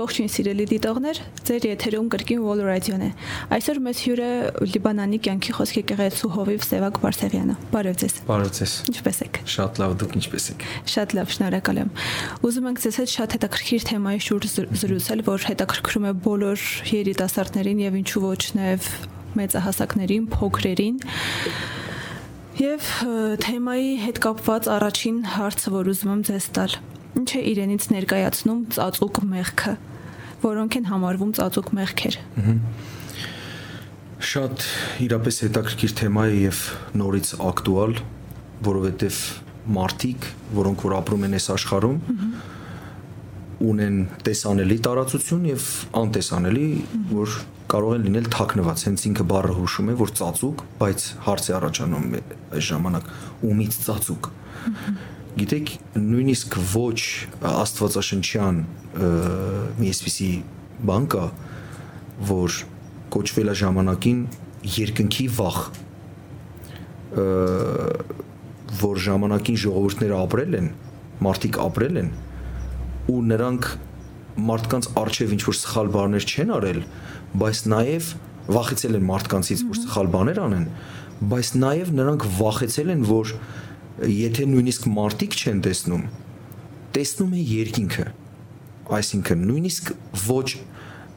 Ողջույն սիրելի դիտողներ, ձեր եթերում կրկին Wall Radio-ն է։ Այսօր մեզ հյուր է Լիբանանի կյանքի խոսքի կեղեցու Հովիվ Սևակ Բարսեղյանը։ Բարև ձեզ։ Բարև ձեզ։ Ինչպե՞ս եք։ Շատ լավ, դուք ինչպե՞ս եք։ Շատ լավ, շնորհակալ եմ։ Ուզում ենք ձեզ հետ շատ հետաքրքիր թեմայի շուրջ զրուցել, որ հետաքրքրում է բոլոր երիտասարդներին եւ ինչու ոչ նաեւ մեծահասակներին, փոքրերին։ Եվ թեմայի հետ կապված առաջին հարցը, որ ուզում եմ ձեզ տալ, ինչ է իրենից ներկայացնում ծածուկ մեղքը, որոնք են համարվում ծածուկ մեղքեր։ Շատ իրապես հետաքրքիր թեմա է եւ նորից ակտուալ, որովհետեւ մարդիկ, որոնք որ ապրում են այս աշխարհում, ունեն տեսանելի տարածություն եւ անտեսանելի, որ կարող են լինել թաքնված։ Հենց ինքը բառը հուշում է, որ ծածուկ, բայց հարց է առաջանում այս ժամանակ ումից ծածուկ գիտեք նույնիսկ ոչ աստվածաշնչյան մի էսպիսի բան կա որ կոչվել է ժամանակին երկնքի վախ որ ժամանակին ժողովուրդները ապրել են մարդիկ ապրել են ու նրանք մարդկանց արժև ինչ որ սխալ բաներ չեն արել բայց նաև վախեցել են մարդկանցից որ սխալ բաներ անեն բայց նաև նրանք վախեցել են որ եթե նույնիսկ մարտիկ չեն տեսնում, տեսնում է երկինքը։ Այսինքն նույնիսկ ոչ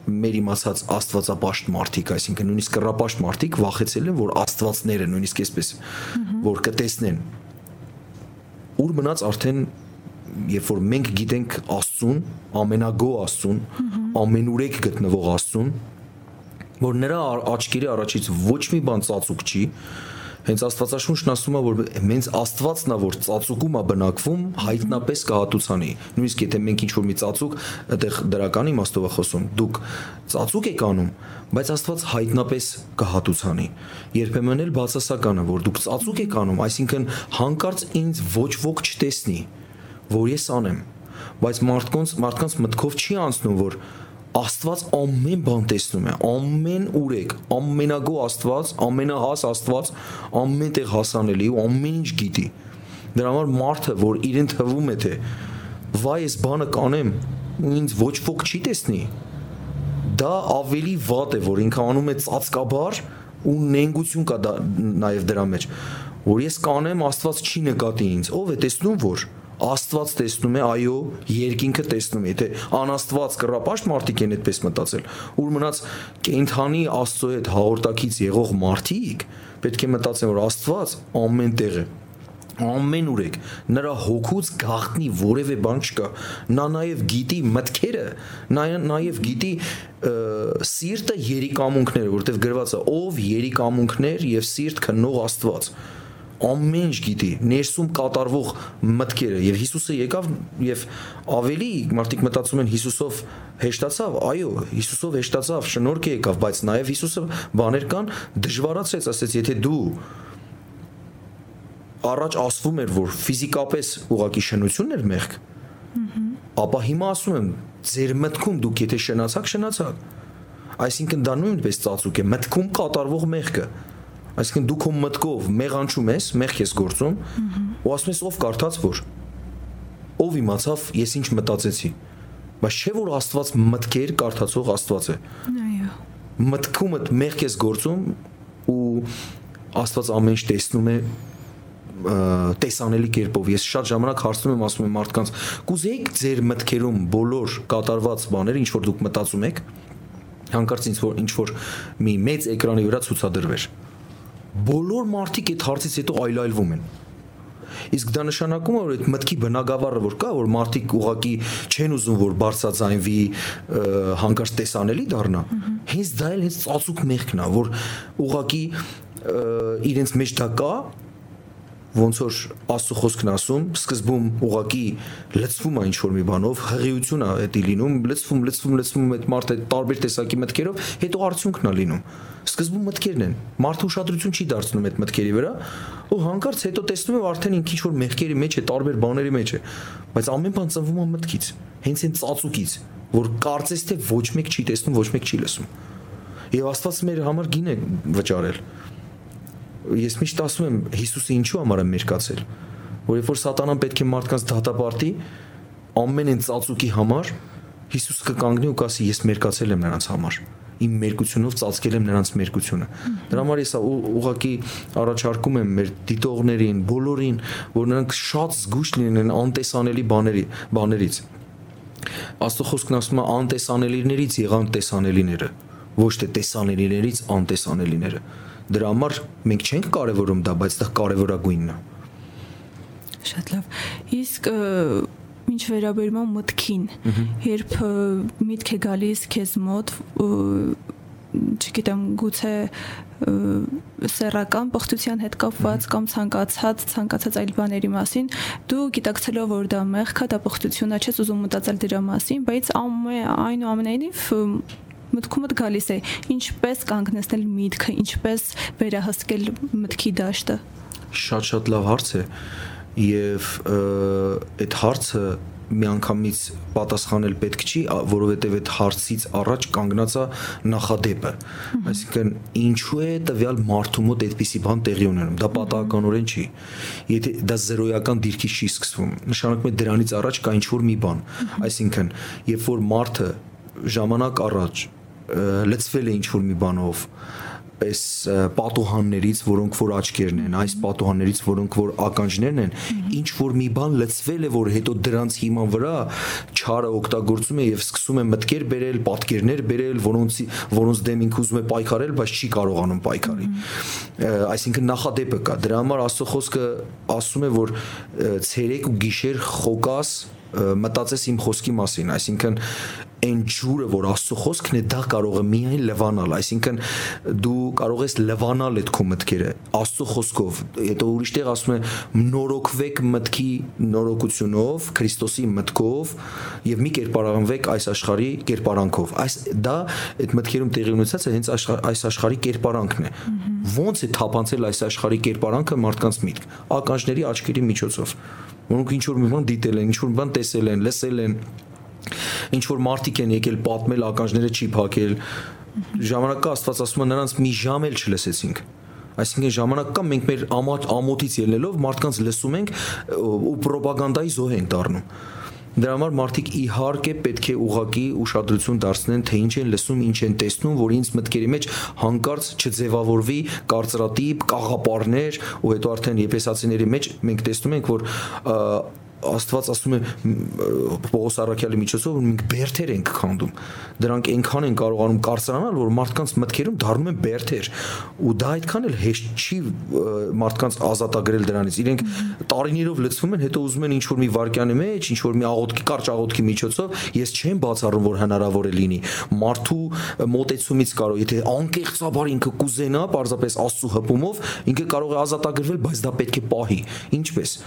մեր իմացած աստվածապաշտ մարդիկ, այսինքն նույնիսկ կռապաշտ մարդիկ վախեցել են, որ աստվածները նույնիսկ այսպես որ կտեսնեն։ Ուր մնաց արդեն երբ որ մենք գիտենք Աստծուն, ամենագո Աստծուն, ամենուրեք գտնվող Աստծուն, որ նրա աչքերի առաջից ոչ մի բան ծածուկ չի, հենց Աստվածաշունչն ասում է որ մենց Աստվածն է որ ծածուկում է բնակվում հայտնապես կհատուցանի նույնիսկ եթե մենք ինչ որ մի ծածուկ այդեղ դրական իմաստով է խոսում դուք ծածուկ եք անում բայց Աստված հայտնապես կհատուցանի երբեմն էլ բացասականը որ դուք ծածուկ եք անում այսինքն հանկարծ ինձ ոչ ոք չտեսնի որ ես անեմ բայց մարդկանց մարդկանց մտքով չի անցնում որ Աստված ամեն բան տեսնում է, ամեն ուրեք, ամենագո Աստված, ամենահաս Աստված, ամենտեղ հասանելի ու ամեն ինչ գիտի։ Դրա համար մարդը, որ իրեն թվում է թե վայ ես բանը կանեմ, ինձ ոչ ոք չի տեսնի։ Դա ավելի վատ է, որ ինքը անում է ծածկաբար ու նենգություն կա դա նաև դրա մեջ, որ ես կանեմ Աստված չի նկատի ինձ։ Ով է տեսնում որ Աստված տեսնում է, այո, երկինքը տեսնում է։ Եթե անաստված կռապաշտ մարդիկ են այդպես մտածել, ուր մնաց կենթանի Աստծո հետ հաղորդակից եղող մարդիկ, պետք է մտածեն, որ Աստված ամենտեղ է ամեն ուրեք նրա հոգուց գաղտնի որևէ բան չկա նա նաև գիտի մտքերը նա նաև գիտի սիրտը երիկամունքները որովհետև գրված է ով երիկամունքներ եւ սիրտ քննող Աստված ամեն ինչ գիտի, ներսում կատարվող մտքերը եւ Հիսուսը եկավ եւ ավելի մարդիկ մտածում են Հիսուսով հեշտացավ, այո, Հիսուսով հեշտացավ, շնորհք եկավ, բայց նաեւ Հիսուսը բաներ կան դժվարացեց, ասեց, եթե դու առաջ ասվում էր, որ ֆիզիկապես ուղակի շնությունն էր մեղք, ապա հիմա ասում եմ, ձեր մտքում դուք եթե շնացաք, շնացաք։ Այսինքն դա նույնպես ծածուկ է, մտքում կատարվող մեղքը։ Այսինքն դու քո մտքով մեղանչում ես, մեղք ես գործում, ու ասում ես ով կարդաց որ ով իմացավ ես ինչ մտածեցի։ Բայց չէ որ Աստված մտքեր կարդացող Աստված է։ Այո։ Մտքումդ մեղք ես գործում ու Աստված ամեն ինչ տեսնում է տեսանելի կերպով ես շատ ժամանակ հարցնում եմ ասում եմ մարդկանց կուզեիք ձեր մտքերում բոլոր կատարված բաները ինչ որ դուք մտածում եք հանկարծ ինչ որ ինչ որ մի մեծ էկրանի վրա ցուցադրվեր բոլոր մարդիկ այդ հարցից հետո այլայլվում են իսկ դա նշանակում է որ այդ մտքի բնագավառը որ կա որ մարդիկ ուղակի չեն ուզում որ բարձրաձայնվի հանկարծ տեսանելի դառնա հենց դա էլ հենց ծածուկ մեղքն է որ ուղակի իրենց մեջ դա կա ոնց որ աստծո խոսքն ասում, սկզբում ուղակի լծվում է ինչ որ մի բանով, հղիություն է դա լինում, լծվում, լծվում, լծվում այդ մարդը տարբեր տեսակի մտքերով, հետո արդյունքն է լինում։ Սկզբում մտքերն են։ Մարդը ուշադրություն չի դարձնում այդ մտքերի վրա, ու հանկարծ հետո տեսնում է արդեն ինքը ինչ որ մեղքերի մեջ է, տարբեր բաների մեջ է։ Բայց ամեն բան ծնվում է մտքից, հենց այն ծածուկից, որ կարծես թե ոչ մեկ չի տեսնում, ոչ մեկ չի լսում։ Եվ Աստված մեր համար գին է վճարել ես միշտ ասում եմ Հիսուսը ինչու համար է մերկացել որ երբ որ սատանան պետք է մարդկանց դատապարտի ամեն այն ծածուկի համար Հիսուսը կկանգնի ու կասի ես մերկացել եմ նրանց համար իմ մերկությունով ծածկել եմ նրանց մերկությունը։ Դրա համար ես ուղղակի առաջարկում եմ մեր դիտողներին, բոլորին, որ նրանք շատ զգուշ լինեն անտեսանելի բաների, բաներից։ Աստծո խոսքն ասում է անտեսանելիներից եղան տեսանելիները, ոչ թե տեսանելիներից անտեսանելիները։ Դրա համար մենք չենք կարևորում դա, բայց դա կարևորագույնն է։ Շատ լավ։ Իսկ ինչ վերաբերում մտքին, երբ միտք է գալիս քեզ մոտ, չգիտեմ, գուցե սեռական բխտության հետ կապված կամ ցանկացած ցանկացած այլ բաների մասին դու գիտակցելով որ դա մեղք է դա բխտություն է չես ուզում մտածել դրա մասին բայց այնուամենայնիվ մտքումդ գալիս է ինչպես կանգնեցնել միտքը ինչպես վերահսկել մտքի դաշտը շատ-շատ լավ հարց է եւ այդ հարցը միանգամից պատասխանել պետք չի, որովհետև այդ հարցից առաջ կանգնած է նախադեպը։ Այսինքն ինչու է տվյալ մարդու մոտ այդպիսի բան տեղի ունենում։ Դա պատահականորեն չի։ Եթե դա զերոյական դիրքի չի սկսվում, նշանակում է դրանից առաջ կա ինչ-որ մի բան։ Այսինքն, երբ որ մարդը ժամանակ առաջ լծվել է ինչ-որ մի բանով, այս պատուհաններից, որոնք որ աչքերն են, այս պատուհաններից, որոնք որ ականջներն են, ինչ որ մի բան լծվել է, որ հետո դրանց հիման վրա չարը օգտագործում է եւ սկսում է մտքեր բերել, պատկերներ բերել, որոնց որոնց դեմ ինքը ուզում է պայքարել, բայց չի կարողանում պայքարի։ Այսինքն նախադեպը կա։ Դրա համար Աստծո խոսքը ասում է, որ ցերեկ ու գիշեր խոկաս մտածես իմ խոսքի մասին, այսինքն այն ջուրը, որ Աստծո խոսքն է, դա կարող է միայն լվանալ, այսինքն դու կարող ես լվանալ այդ քո մտքերը Աստծո խոսքով։ Հետո ուրիշ տեղ ասում է նորոգվեք մտքի նորոգությունով, Քրիստոսի մտքով եւ մի կերպարանվեք այս աշխարհի կերպարանքով։ Այս դա այդ մտքերում տեղի ունեցած է հենց այս աշխարհի կերպարանքն է։ Ոնց է թափանցել այս աշխարհի կերպարանքը մարդկանց միտք։ Ականջների աչքերի միջոցով որոնք ինչ որ մի բան դիտել են, ինչ որ բան տեսել են, լսել են, ինչ որ մարդիկ են եկել պատմել ականջները չի փակել ժամանակը Աստված ասում է նրանց մի ժամ էլ չլսեցինք Այսինքն ժամանակ կա մենք մեր ամոթից ելնելով մարդկանց լսում ենք ու ռոպագանդայի զոհ ենք դառնում Դրա համար մարդիկ իհարկե պետք է ուղակի ուշադրություն դարձնեն, թե ինչ են լսում, ինչ են տեսնում, որ ինձ մտքերի մեջ հանկարծ չձևավորվի կարծրատիպ, կաղապարներ, ու հետո արդեն եփեսացիների մեջ մենք տեսնում ենք, որ Աստված ասում է Պողոս Արաքյալի միջոցով մենք բերթեր ենք քանդում։ Դրանք այնքան են կարողանում կարծրանալ, որ մարդկանց մտքերում դառնում են բերթեր։ Ու դա այդքան էլ հեշտ չի մարդկանց ազատագրել դրանից։ Իրենք տարիներով լցվում են, հետո ուզում են ինչ-որ մի վարքյանի մեջ, ինչ-որ մի աղոթքի կարճ աղոթքի միջոցով, ես չեմ բացառում, որ հնարավոր է լինի։ Մարդու մոտեցումից կարող, եթե անկեղծաբար ինքը կուզենա, parzapes Աստծո հպումով, ինքը կարող է ազատագրվել, բայց դա պետք է պահի։ Ինչպես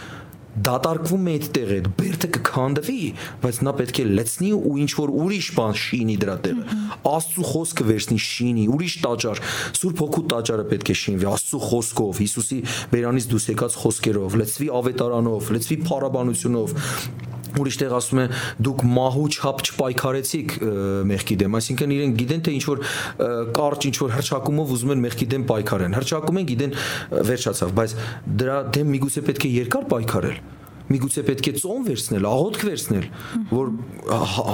դատարկվում է այդտեղ այդ բերդը կքանդվի, բայց նա պետք է լցնի ու ինչ որ ուրիշ բան շինի դրա տեղը։ Աստծո խոսքը վերցնի շինի, ուրիշ տաճար, Սուրբ Հոգու տաճարը պետք է շինվի Աստծո խոսքով, Հիսուսի բերանից դուրս եկած խոսքերով, լցվի ավետարանով, լցվի փառաբանությունով ուրիշ տեղ ասում է դուք մահու չափ չպայքարեցիք մեղքի դեմ, այսինքն իրենք գիտեն թե ինչ որ կարճ ինչ որ հրճակումով ուզում են մեղքի դեմ պայքարեն։ Հրճակում են գիտեն վերջացավ, բայց դրա դեմ միգուցե պետք է երկար պայքարել միգուցե պետք է ծոն վերցնել, աղոթք վերցնել, որ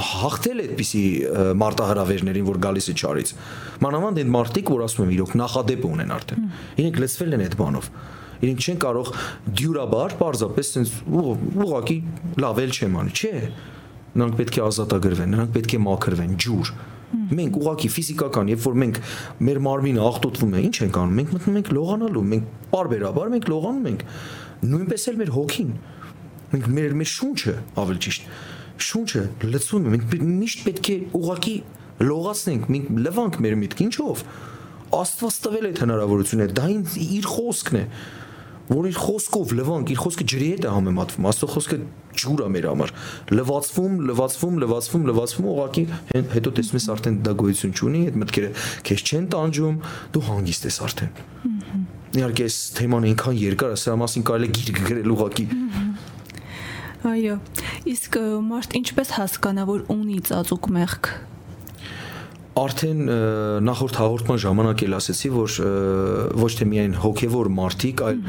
հաղթել այդպիսի մարտահրավերներին, որ գալիս է ճարից։ Մանավանդ այդ մարտիկ, որ ասում եմ, իրոք նախադեպ ունեն արդեն։ Իրենք լցվել են այդ բանով իրենք չեն կարող դյուրաբար պարզապես sense ուղակի լավել չեմ անի, չէ։ Նրանք պետք է ազատագրվեն, նրանք պետք է մաքրվեն, ջուր։ Մենք ուղակի ֆիզիկական, երբ որ մենք մեր մարմինը աղտոտվում է, ինչ ենք անում։ Մենք մտնում ենք լողանալու, մենք բարբերաբար մենք լողանում ենք։ Նույնպես էլ մեր հոգին։ Մենք մեր մեր շունչը, ավելի ճիշտ, շունչը լցվում է, մենք միշտ պետք է ուղակի լողացնենք, մենք լվանք մեր միտք, ինչով։ Աստված տվել այդ հնարավորությունը, դա իր խոսքն է որ իր խոսքով լվանք, իր խոսքը ջրի հետ է համեմատվում։ Աստծո խոսքը ջուր է մեր համար։ Լվացվում, լվացվում, լվացվում, լվացվում, ուղղակի հետո տեսնում ես արդեն դա գոյություն չունի, այդ մտքերը քեզ չեն տանջում, դու հանգիստ ես արդեն։ Իհարկե այս թեման այնքան երկար է, սրա մասին կարելի է գիրք գրել ուղղակի։ Այո։ Իսկ մարդ ինչպես հասկանա, որ ունի ծածուկ մեղք Արդեն նախորդ հաղորդման ժամանակ էլ ասացի, որ ոչ թե միայն հոգևոր մարդիկ, այլ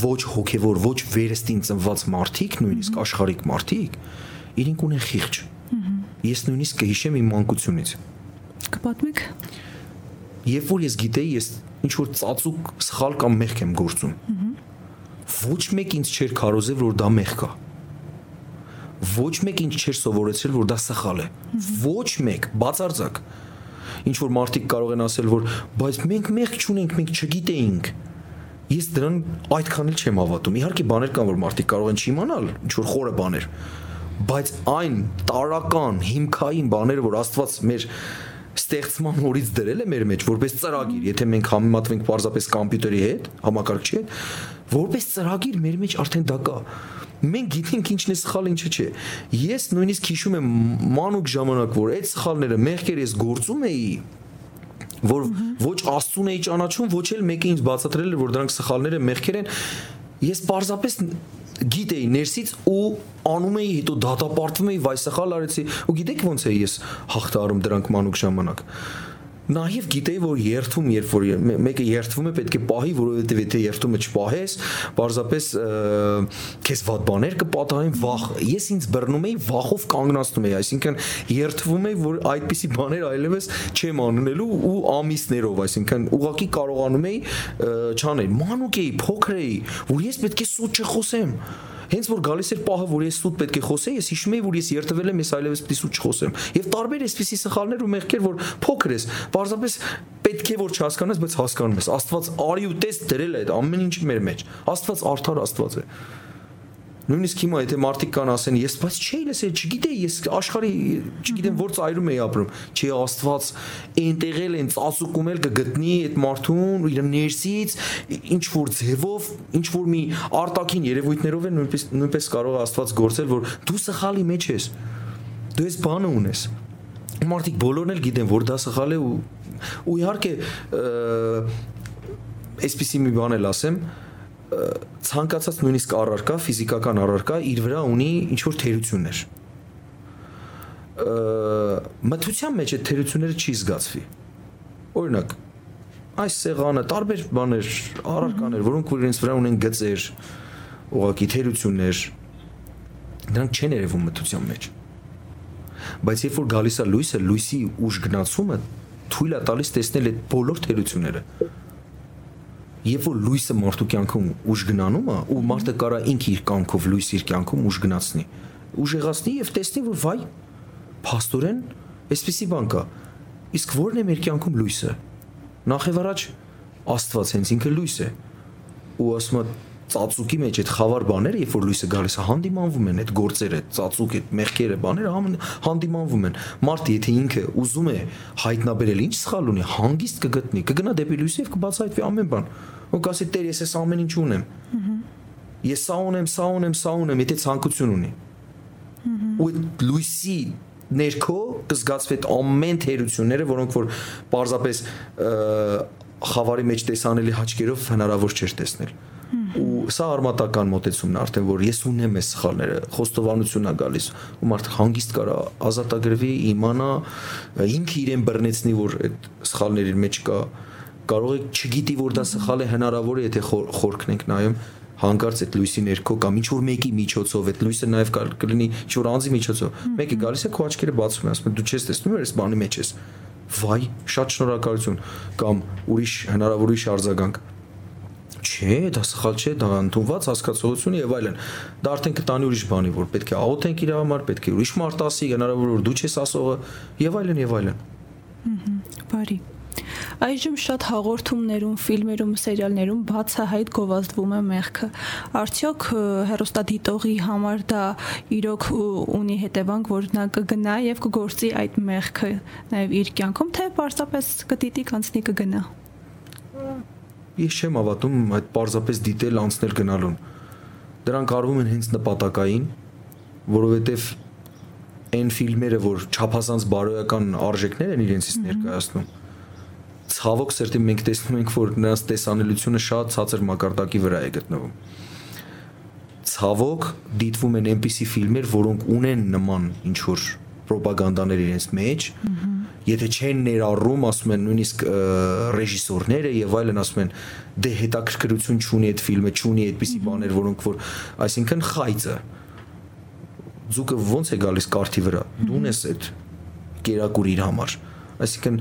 ոչ հոգևոր, ոչ վերստին ծնված մարդիկ, նույնիսկ աշխարհիկ մարդիկ, իրենք ունեն խիղճ։ Ես նույնիսկ կհիշեմ իմ մանկությունից։ Կպատմեք։ Երբ որ ես գիտեի, ես ինչ որ ծածուկ սխալ կամ մեղք եմ գործում։ Ոչ մեկ ինձ չէր քարոզել, որ դա մեղք է։ Ոչ մեկ ինձ չէր սովորեցրել, որ դա սխալ է։ Ոչ մեկ, բացարձակ։ Ինչ որ մարդիկ կարող են ասել, որ բայց մենք մեղք չունենք, մենք չգիտեինք ես դրան այդքան էլ չեմ հավատում։ Իհարկե բաներ կան, որ մարդիկ կարող են չիմանալ, ինչ որ խորը բաներ, բայց այն տարական, հիմքային բաները, որ Աստված մեր ստեղծման օրից դրել է մեր մեջ որպես ծրագիր, եթե մենք համեմատվենք պարզապես համբյուտերի հետ, համակարգչի հետ, որպես ծրագիր մեր մեջ արդեն դա կա։ Մենք գիտենք ինչն է սխալ, ինչը չէ։ Ես նույնիսկ հիշում եմ մանուկ ժամանակ, որ այդ սխալները մեղքեր ես գործում էի, որ ոչ Աստծուն էի ճանաչում, ոչ էլ մեկը ինձ բացատրել էր, որ դրանք սխալներ են, մեղքեր են։ Ես պարզապես գիտեի ներսից ու անում էի, հետո դատապարտվում էի, վայ սխալ արեցի։ Ու գիտեք ոնց է ես հաղթարում դրանք մանուկ ժամանակ Նաեւ գիտեի, որ երթում, երբ որ մեկը երթվում է, պետք է պահի, որովհետեւ եթե երթումը չպահես, պարզապես քեզ վատ բաներ կպատահեն, վախ։ Ես ինձ բռնում էի, վախով կանգնացնում էի, այսինքն երթվում էի, որ այդպիսի բաներ այլևս չեմ անելու ու ամիսներով, այսինքն ուղակի կարողանում էի չանել։ Մանուկ էի, փոքր էի, որ ես պետք է սուտ չխոսեմ հենց որ գալիս էր պահը, որ ես սուտ պետք է խոսեի, ես հիշում էի, որ ես երթվել եմ, ես այլևս է սուտ չխոսեմ։ Եվ տարբեր էսպիսի սխալներ ու մեղքեր, որ փոքր ես, պարզապես պետք է որ չհասկանաս, բայց հասկանում ես։ Աստված արի ու տես դրել է այդ ամեն ինչ մեր մեջ։ Աստված արդար Աստված է նույնիսկ հիմա եթե մարդիկ կան ասեն ես բայց չէի լսել չգիտեի ես աշխարհի չգիտեմ որ ծայրում էի ապրում չի աստված այնտեղել են ծածուկում էլ կգտնի այդ մարդուն իր ներսից ինչ որ ձևով ինչ որ մի արտաքին երևույթներով են նույնպես նույնպես կարող է աստված գործել որ դու սխալի մեջ ես դու ես բանը ունես մարդիկ բոլորն էլ գիտեն որ դա սխալ է ու ու իհարկե այսպեսի մի բան էլ ասեմ ցանկացած նույնիսկ առարկա, ֆիզիկական առարկա իր վրա ունի ինչ որ թերություններ։ Մթության մեջ այդ թերությունները չի զգացվի։ Օրինակ, այս սեղանը տարբեր բաներ, առարկաներ, որոնք որ իրենց վրա ունեն գծեր, ուղակի թերություններ, դրանք չեն երևում մթության մեջ։ Բայց երբ որ գալիս է լույսը, լույսի ուժ գնացումը թույլ է տալիս տեսնել այդ բոլոր թերությունները երբ որ լույսը մարդու կյանքում ուժ գնանում է ու մարդը կարա ինքը իր կյանքով լույս իր կյանքում ուժ գնացնի ուժեղացնի եւ տեսնի որ վայ փաստորեն այսպեսի բան կա իսկ ո՞րն է մեր կյանքում լույսը նախ եւ առաջ աստված հենց ինքը լույս է ու ասում է ծածուկի մեջ այդ խավար բաները, երբ որ լույսը գալիս է, հանդիմանվում են այդ գործերը, ծածուկ այդ մեղքերը, բաները հանդիմանվում են։ Մարդը եթե ինքը ուզում է հայտնաբերել ինչ սխալ ունի, հանգիստ կգտնի, կգնա դեպի լույսը եւ կբացահայտվի ամեն բան ու կասի Տեր, ես այս ամեն ինչ ունեմ։ Ես սա ունեմ, սա ունեմ, սա ունեմ, եթե ցանկություն ունի։ Ու այդ լույսի ներքո կզգացվի այդ ամեն թերությունները, որոնք որ պարզապես խավարի մեջ տեսանելի հաճկերով հնարավոր չէր տեսնել ու սա արմատական մոտեցումն է արդեն որ ես ունեմ այս սխալները խոստովանությունն է գալիս ու մարդը հանգիստ կարա ազատագրվի իմանա ինքը իրեն բռնեցնի որ այդ սխալների մեջ կա կարող է չգիտի որ դա սխալ է հնարավոր է եթե խորքն ենք նայում հանկարծ այդ լույսի ներքո կամ ինչ որ մեկի միջոցով այդ լույսը նաև կլինի ինչ որ անձի միջոցով մեկը գալիս է քո աչքերը բացում է ասում է դու չես տեսնում ես բանի մեջ ես վայ շատ շնորհակալություն կամ ուրիշ հնարավոր ուրիշ արձագանք չէ, դա սխալ չէ, դա ընդունված հասկացողություն եւ այլն։ Դա արդեն կտանի ուրիշ բանի, որ պետք է աղոթենք իր համար, պետք է ուրիշ մարդ ասի, հնարավոր որ դու չես ասողը եւ այլն եւ այլն։ Բարի։ Այժմ շատ հաղորդումներում, ֆիլմերում, սերիալներում բացահայտ գովազդվում է մեղքը։ Արդյոք հերոստատիտողի համար դա իրոք ունի հետևանք, որ նա կգնա եւ կգործի այդ մեղքը նաեւ իր կյանքում, թե պարզապես կդիտի կանցնի կգնա։ Ես չեմ հավատում այդ պարզապես դիտել անցնել գնալուն։ Դրանք արվում են հենց նպատակային, որովհետեւ այն ֆիլմերը, որ չափազանց բարոյական արժեքներ են իրենցից ներկայացնում, ցավոք սրտի մենք տեսնում ենք, որ նրանց տեսանելիությունը շատ ցածր մակարդակի վրա է գտնվում։ Ցավոք դիտվում են այնպիսի ֆիլմեր, որոնք ունեն նման ինչ որ ռոպագանդաներ իրենց մեջ, եթե չեն ներառում, ասում են նույնիսկ ռեժիսորները եւ այլն ասում են դե հետաքրքրություն չունի այդ ֆիլմը, չունի այդպիսի բաներ, որոնք որ այսինքն խայծը ձուկը ոնց է գալիս կարթի վրա դու ունես այդ կերակուր իր համար այսինքն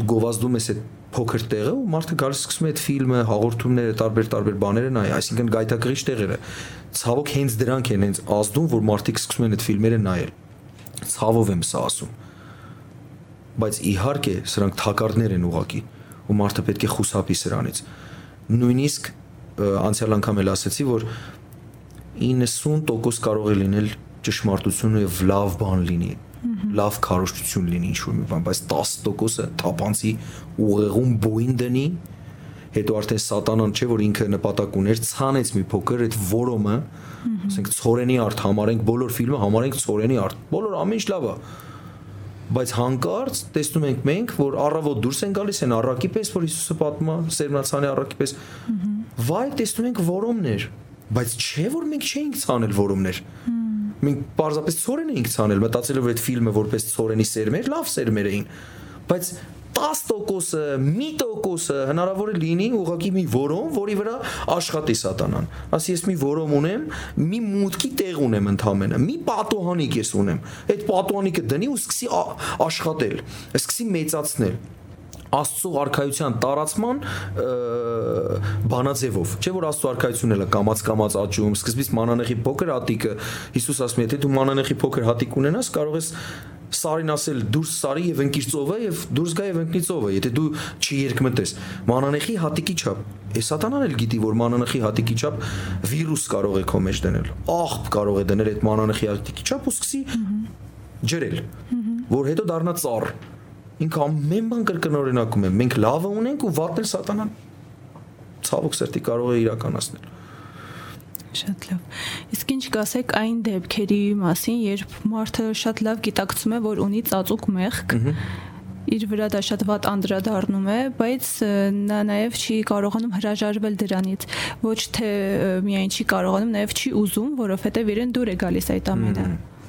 դու գովազդում ես այդ փոքր տեղը ու մարդը գալիս սկսում է այդ ֆիլմը, հաղորդումները, տարբեր-տարբեր բաները նայ, այսինքն գայթակղիչ տեղերը։ Ցավոք հենց դրանք են հենց ազդում, որ մարդիկ սկսում են այդ ֆիլմերը նայել։ Ցավով եմ սա ասում։ Բայց իհարկե, սրանք թակարդներ են ուղակի ու մարդը պետք է խուսափի սրանից։ Նույնիսկ անցյալ անգամ էլ ասացի, որ 90% կարող է լինել ճշմարտություն եւ լավ բան լինի լավ քարոշչություն լինի ինչ-որ մի բան, բայց 10%-ը թափանցի ուղեղում բույն դնի, հետո արդեն սատանան չէ որ ինքը նպատակ ուներ ցանեց մի փոքր այդ որոմը ասենք ծորենի արդ համարենք բոլոր ֆիլմը համարենք ծորենի արդ բոլոր ամեն ինչ լավ է բայց հանկարծ տեսնում ենք մենք որ առավոտ դուրս են գալիս են առակի պես որ Հիսուսը պատմա Սերմնացանի առակի պես վայ տեսնում ենք որոմներ բայց չէ որ մենք չէինք ցանել որոմներ մենք պարզապես ծորեն էինք ցանել, մտածելով այդ ֆիլմը որպես ծորենի սերմեր, լավ սերմեր էին։ Բայց 10%-ը, մի տոկոսը հնարավոր է լինի ուղղակի մի որոմ, որի վրա աշխատի սատանան։ Ասի ես մի որոմ ունեմ, մի մուտքի տեղ ունեմ ընդամենը, մի պատոհանիկ ես ունեմ։ Այդ պատոհանիկը դնի ու սկսի աշխատել, սկսի մեծացնել Աստծո արխայության տարածման բանաձևով։ Չէ որ Աստծո արխայությունն էլ է կամած կամած աճում, սկզբից մանանեխի փոքր հատիկը Հիսուս ասում է, եթե դու մանանեխի փոքր հատիկ ունենաս, կարող ես սարին ասել դուրս սարի եւ ընկիր ծովը եւ դուրս գա եւ ընկնի ծովը եթե դու չերկմտես մանանեխի հատիկի չափ է սատանան էլ գիտի որ մանանեխի հատիկի չափ վիրուս կարող է քո մեջ դնել աղբ կարող է դնել այդ մանանեխի հատիկի չափ ու սկսի ջրել որ հետո դառնա ծառ ինքը ամեն բան կրկնօրինակում է։ Մենք լավը ունենք ու վատն էլ սատանան ցավոք սրտի կարող է իրականացնել։ Շատ լավ։ Իսկ ինչ կասեք այն դեպքերի մասին, երբ մարդը շատ լավ գիտակցում է, որ ունի ծածուկ մեղք, իր վրա դա շատ վատ անդրադառնում է, բայց նա նաև չի կարողանում հրաժարվել դրանից։ Ոչ թե միայն չի կարողանում, նաև չի ուզում, որովհետև իրեն դուր է գալիս այդ ամենը։ mm -hmm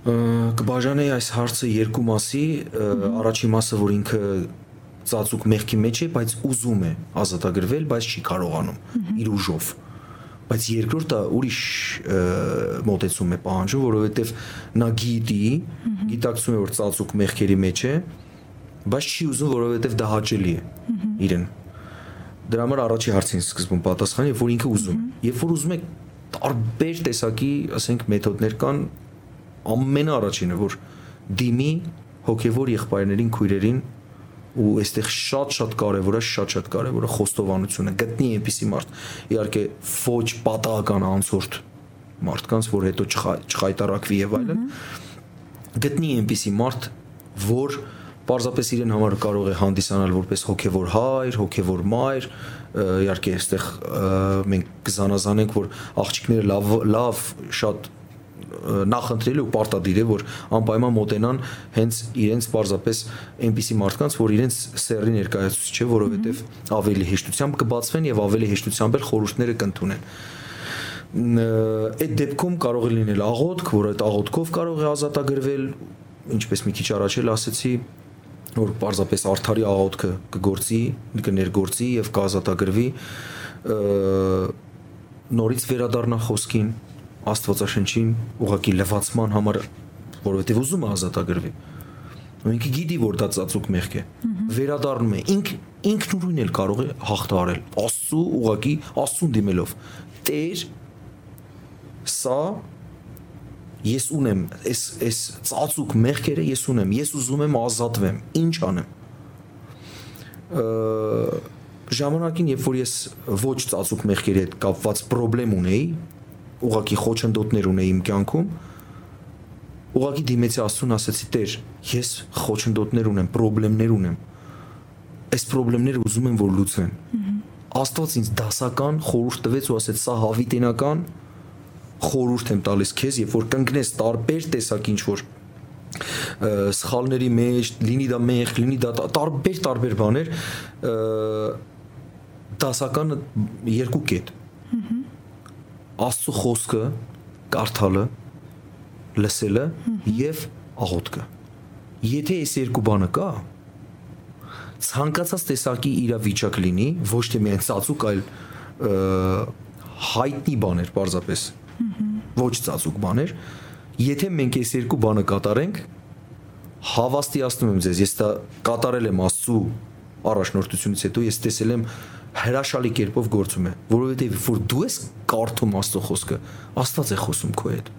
կբաժանեի այս հարցը երկու մասի, առաջի մասը, որ ինքը ծածուկ մեղքի մեջ է, բայց ուզում է ազատագրվել, բայց չի կարողանում իր ուժով։ Բայց երկրորդը ուրիշ մոտեցում է պահանջում, որովհետև նա գիտի, գիտակցում է, որ ծածուկ մեղքերի մեջ է, բայց չի ուզում, որովհետև դա հաճելի է իրեն։ Դրա համար առաջի հարցին սկզբում պատասխանը, որ ինքը ուզում Երբ որ ուզում է տարբեր տեսակի, ասենք, մեթոդներ կան, ամենաառաջինը որ դիմի հոգևոր եղբայրներին, քույրերին ու այստեղ շատ-շատ կարևոր է, շատ-շատ կարևոր է խոստովանությունը գտնի այնպիսի մարդ իհարկե ոչ պատահական անցորդ մարդկանց, որ հետո չխայտարակվի եւ այլն գտնի այնպիսի մարդ, որ պարզապես իրեն համար կարող է հանդիսանալ որպես հոգևոր հայր, հոգևոր մայր, իհարկե այստեղ մենք կզանազանենք, որ աղջիկները լավ լավ շատ նախընտրել ու պարտադիր է որ անպայման մոտենան հենց իրենց պարզապես այնպիսի մարդկանց, որ իրենց սերի ներկայացուցիչ է, որովհետև ավելի հեշտությամբ կբացվեն եւ ավելի հեշտությամբ էլ խորհուրդները կընդունեն այդ դեպքում կարող է լինել աղոթք, որ այդ աղոթքով կարող է ազատագրվել, ինչպես մի քիչ առաջ էլ ասացի, որ պարզապես արթարի աղոթքը կգործի, կներգործի եւ կազատագրվի նորից վերադառնա խոսքին, Աստվածաշնչին ուղակի լվացման համար, որովհետև ուզում է ազատագրվի։ Ու ինքը գիտի, որ դա ծածուկ մեղք է։ Վերադառնում է։ Ինք ինքնուրույն էլ կարող է հաղթարել։ Աստծու ուղակի Աստծուն դիմելով։ Տեր սա ես ունեմ, այս այս ծածուկ մեղքերը ես ունեմ, ես ուզում եմ ազատվեմ։ Ինչ անեմ։ ժամանակին, երբ որ ես ոչ ծածուկ մեղքերի հետ կապված խնդրեմ ունեի, ուղակի խոչընդոտներ ունեի իմ կյանքում ուղակի դիմեցի Աստծուն ասացի Տեր ես խոչընդոտներ ունեմ, խնդիրներ ունեմ այս խնդիրները ուզում եմ որ լուծվեն Աստված ինձ դասական խորհուրդ տվեց ու ասեց սա հավիտենական խորհուրդ եմ տալիս քեզ երբ որ կընկնես տարբեր տեսակ ինչ որ սխալների մեջ, լինի դա մեղ, լինի դա տարբեր տարբեր բաներ դասականը երկու կետ։ Ահա Աստծո խոսքը կարդալը, լսելը եւ աղոթքը։ Եթե այս երկու բանը կա, ցանկացած տեսակի իրավիճակ լինի, ոչ թե միայն ծածուկ, այլ հայտնի բաներ, պարզապես։ ոչ ծածուկ բաներ եթե մենք այս երկու բանը կատարենք հավաստիացնում եմ ձեզ ես դա կատարել եմ աստծու առաջնորդությունից հետո ես տեսել եմ հրաշալի կերպով գործում է որովհետեւ որ դու ես կարդում աստծո խոսքը աստված է խոսում քո հետ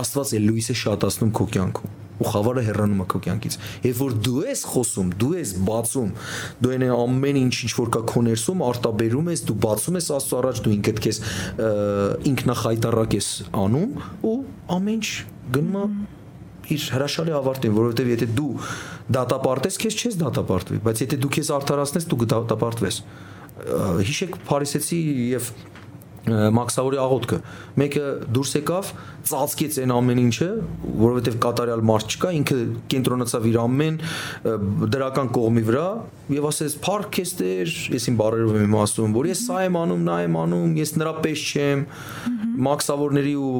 աստված է լույսը շատացնում քո կյանքում ու խավարը հեռանում է քո կյանքից։ Երբ որ դու ես խոսում, դու ես բացում, դու այն ամեն ինչ ինչ որ կա քո ներսում արտաբերում ես, դու բացում ես Աստծո առաջ, դու ինքդ քեզ ինքնախայտարակ ես անում ու ամեն ինչ գնում է իր հրաշալի ավարտին, որովհետև եթե դու դատապարտես, քեզ չես դատապարտվի, բայց եթե դու քեզ արդարացնես, դու կդատապարտվես։ Հիշեք Փարիսեցի եւ մաքսավորի աղոթքը. Մեկը դուրս եկավ ծածկեց այն ամեն ինչը որովհետև կատարյալ մարդ չկա ինքը կենտրոնացավ իր ամեն դրական կողմի վրա եւ ասեց «Փառք ես Տեր», ես իմ բարերով եմ ասում, որ ես սա եմ անում, նա եմ անում, ես նրա պես չեմ, մաքսավորների ու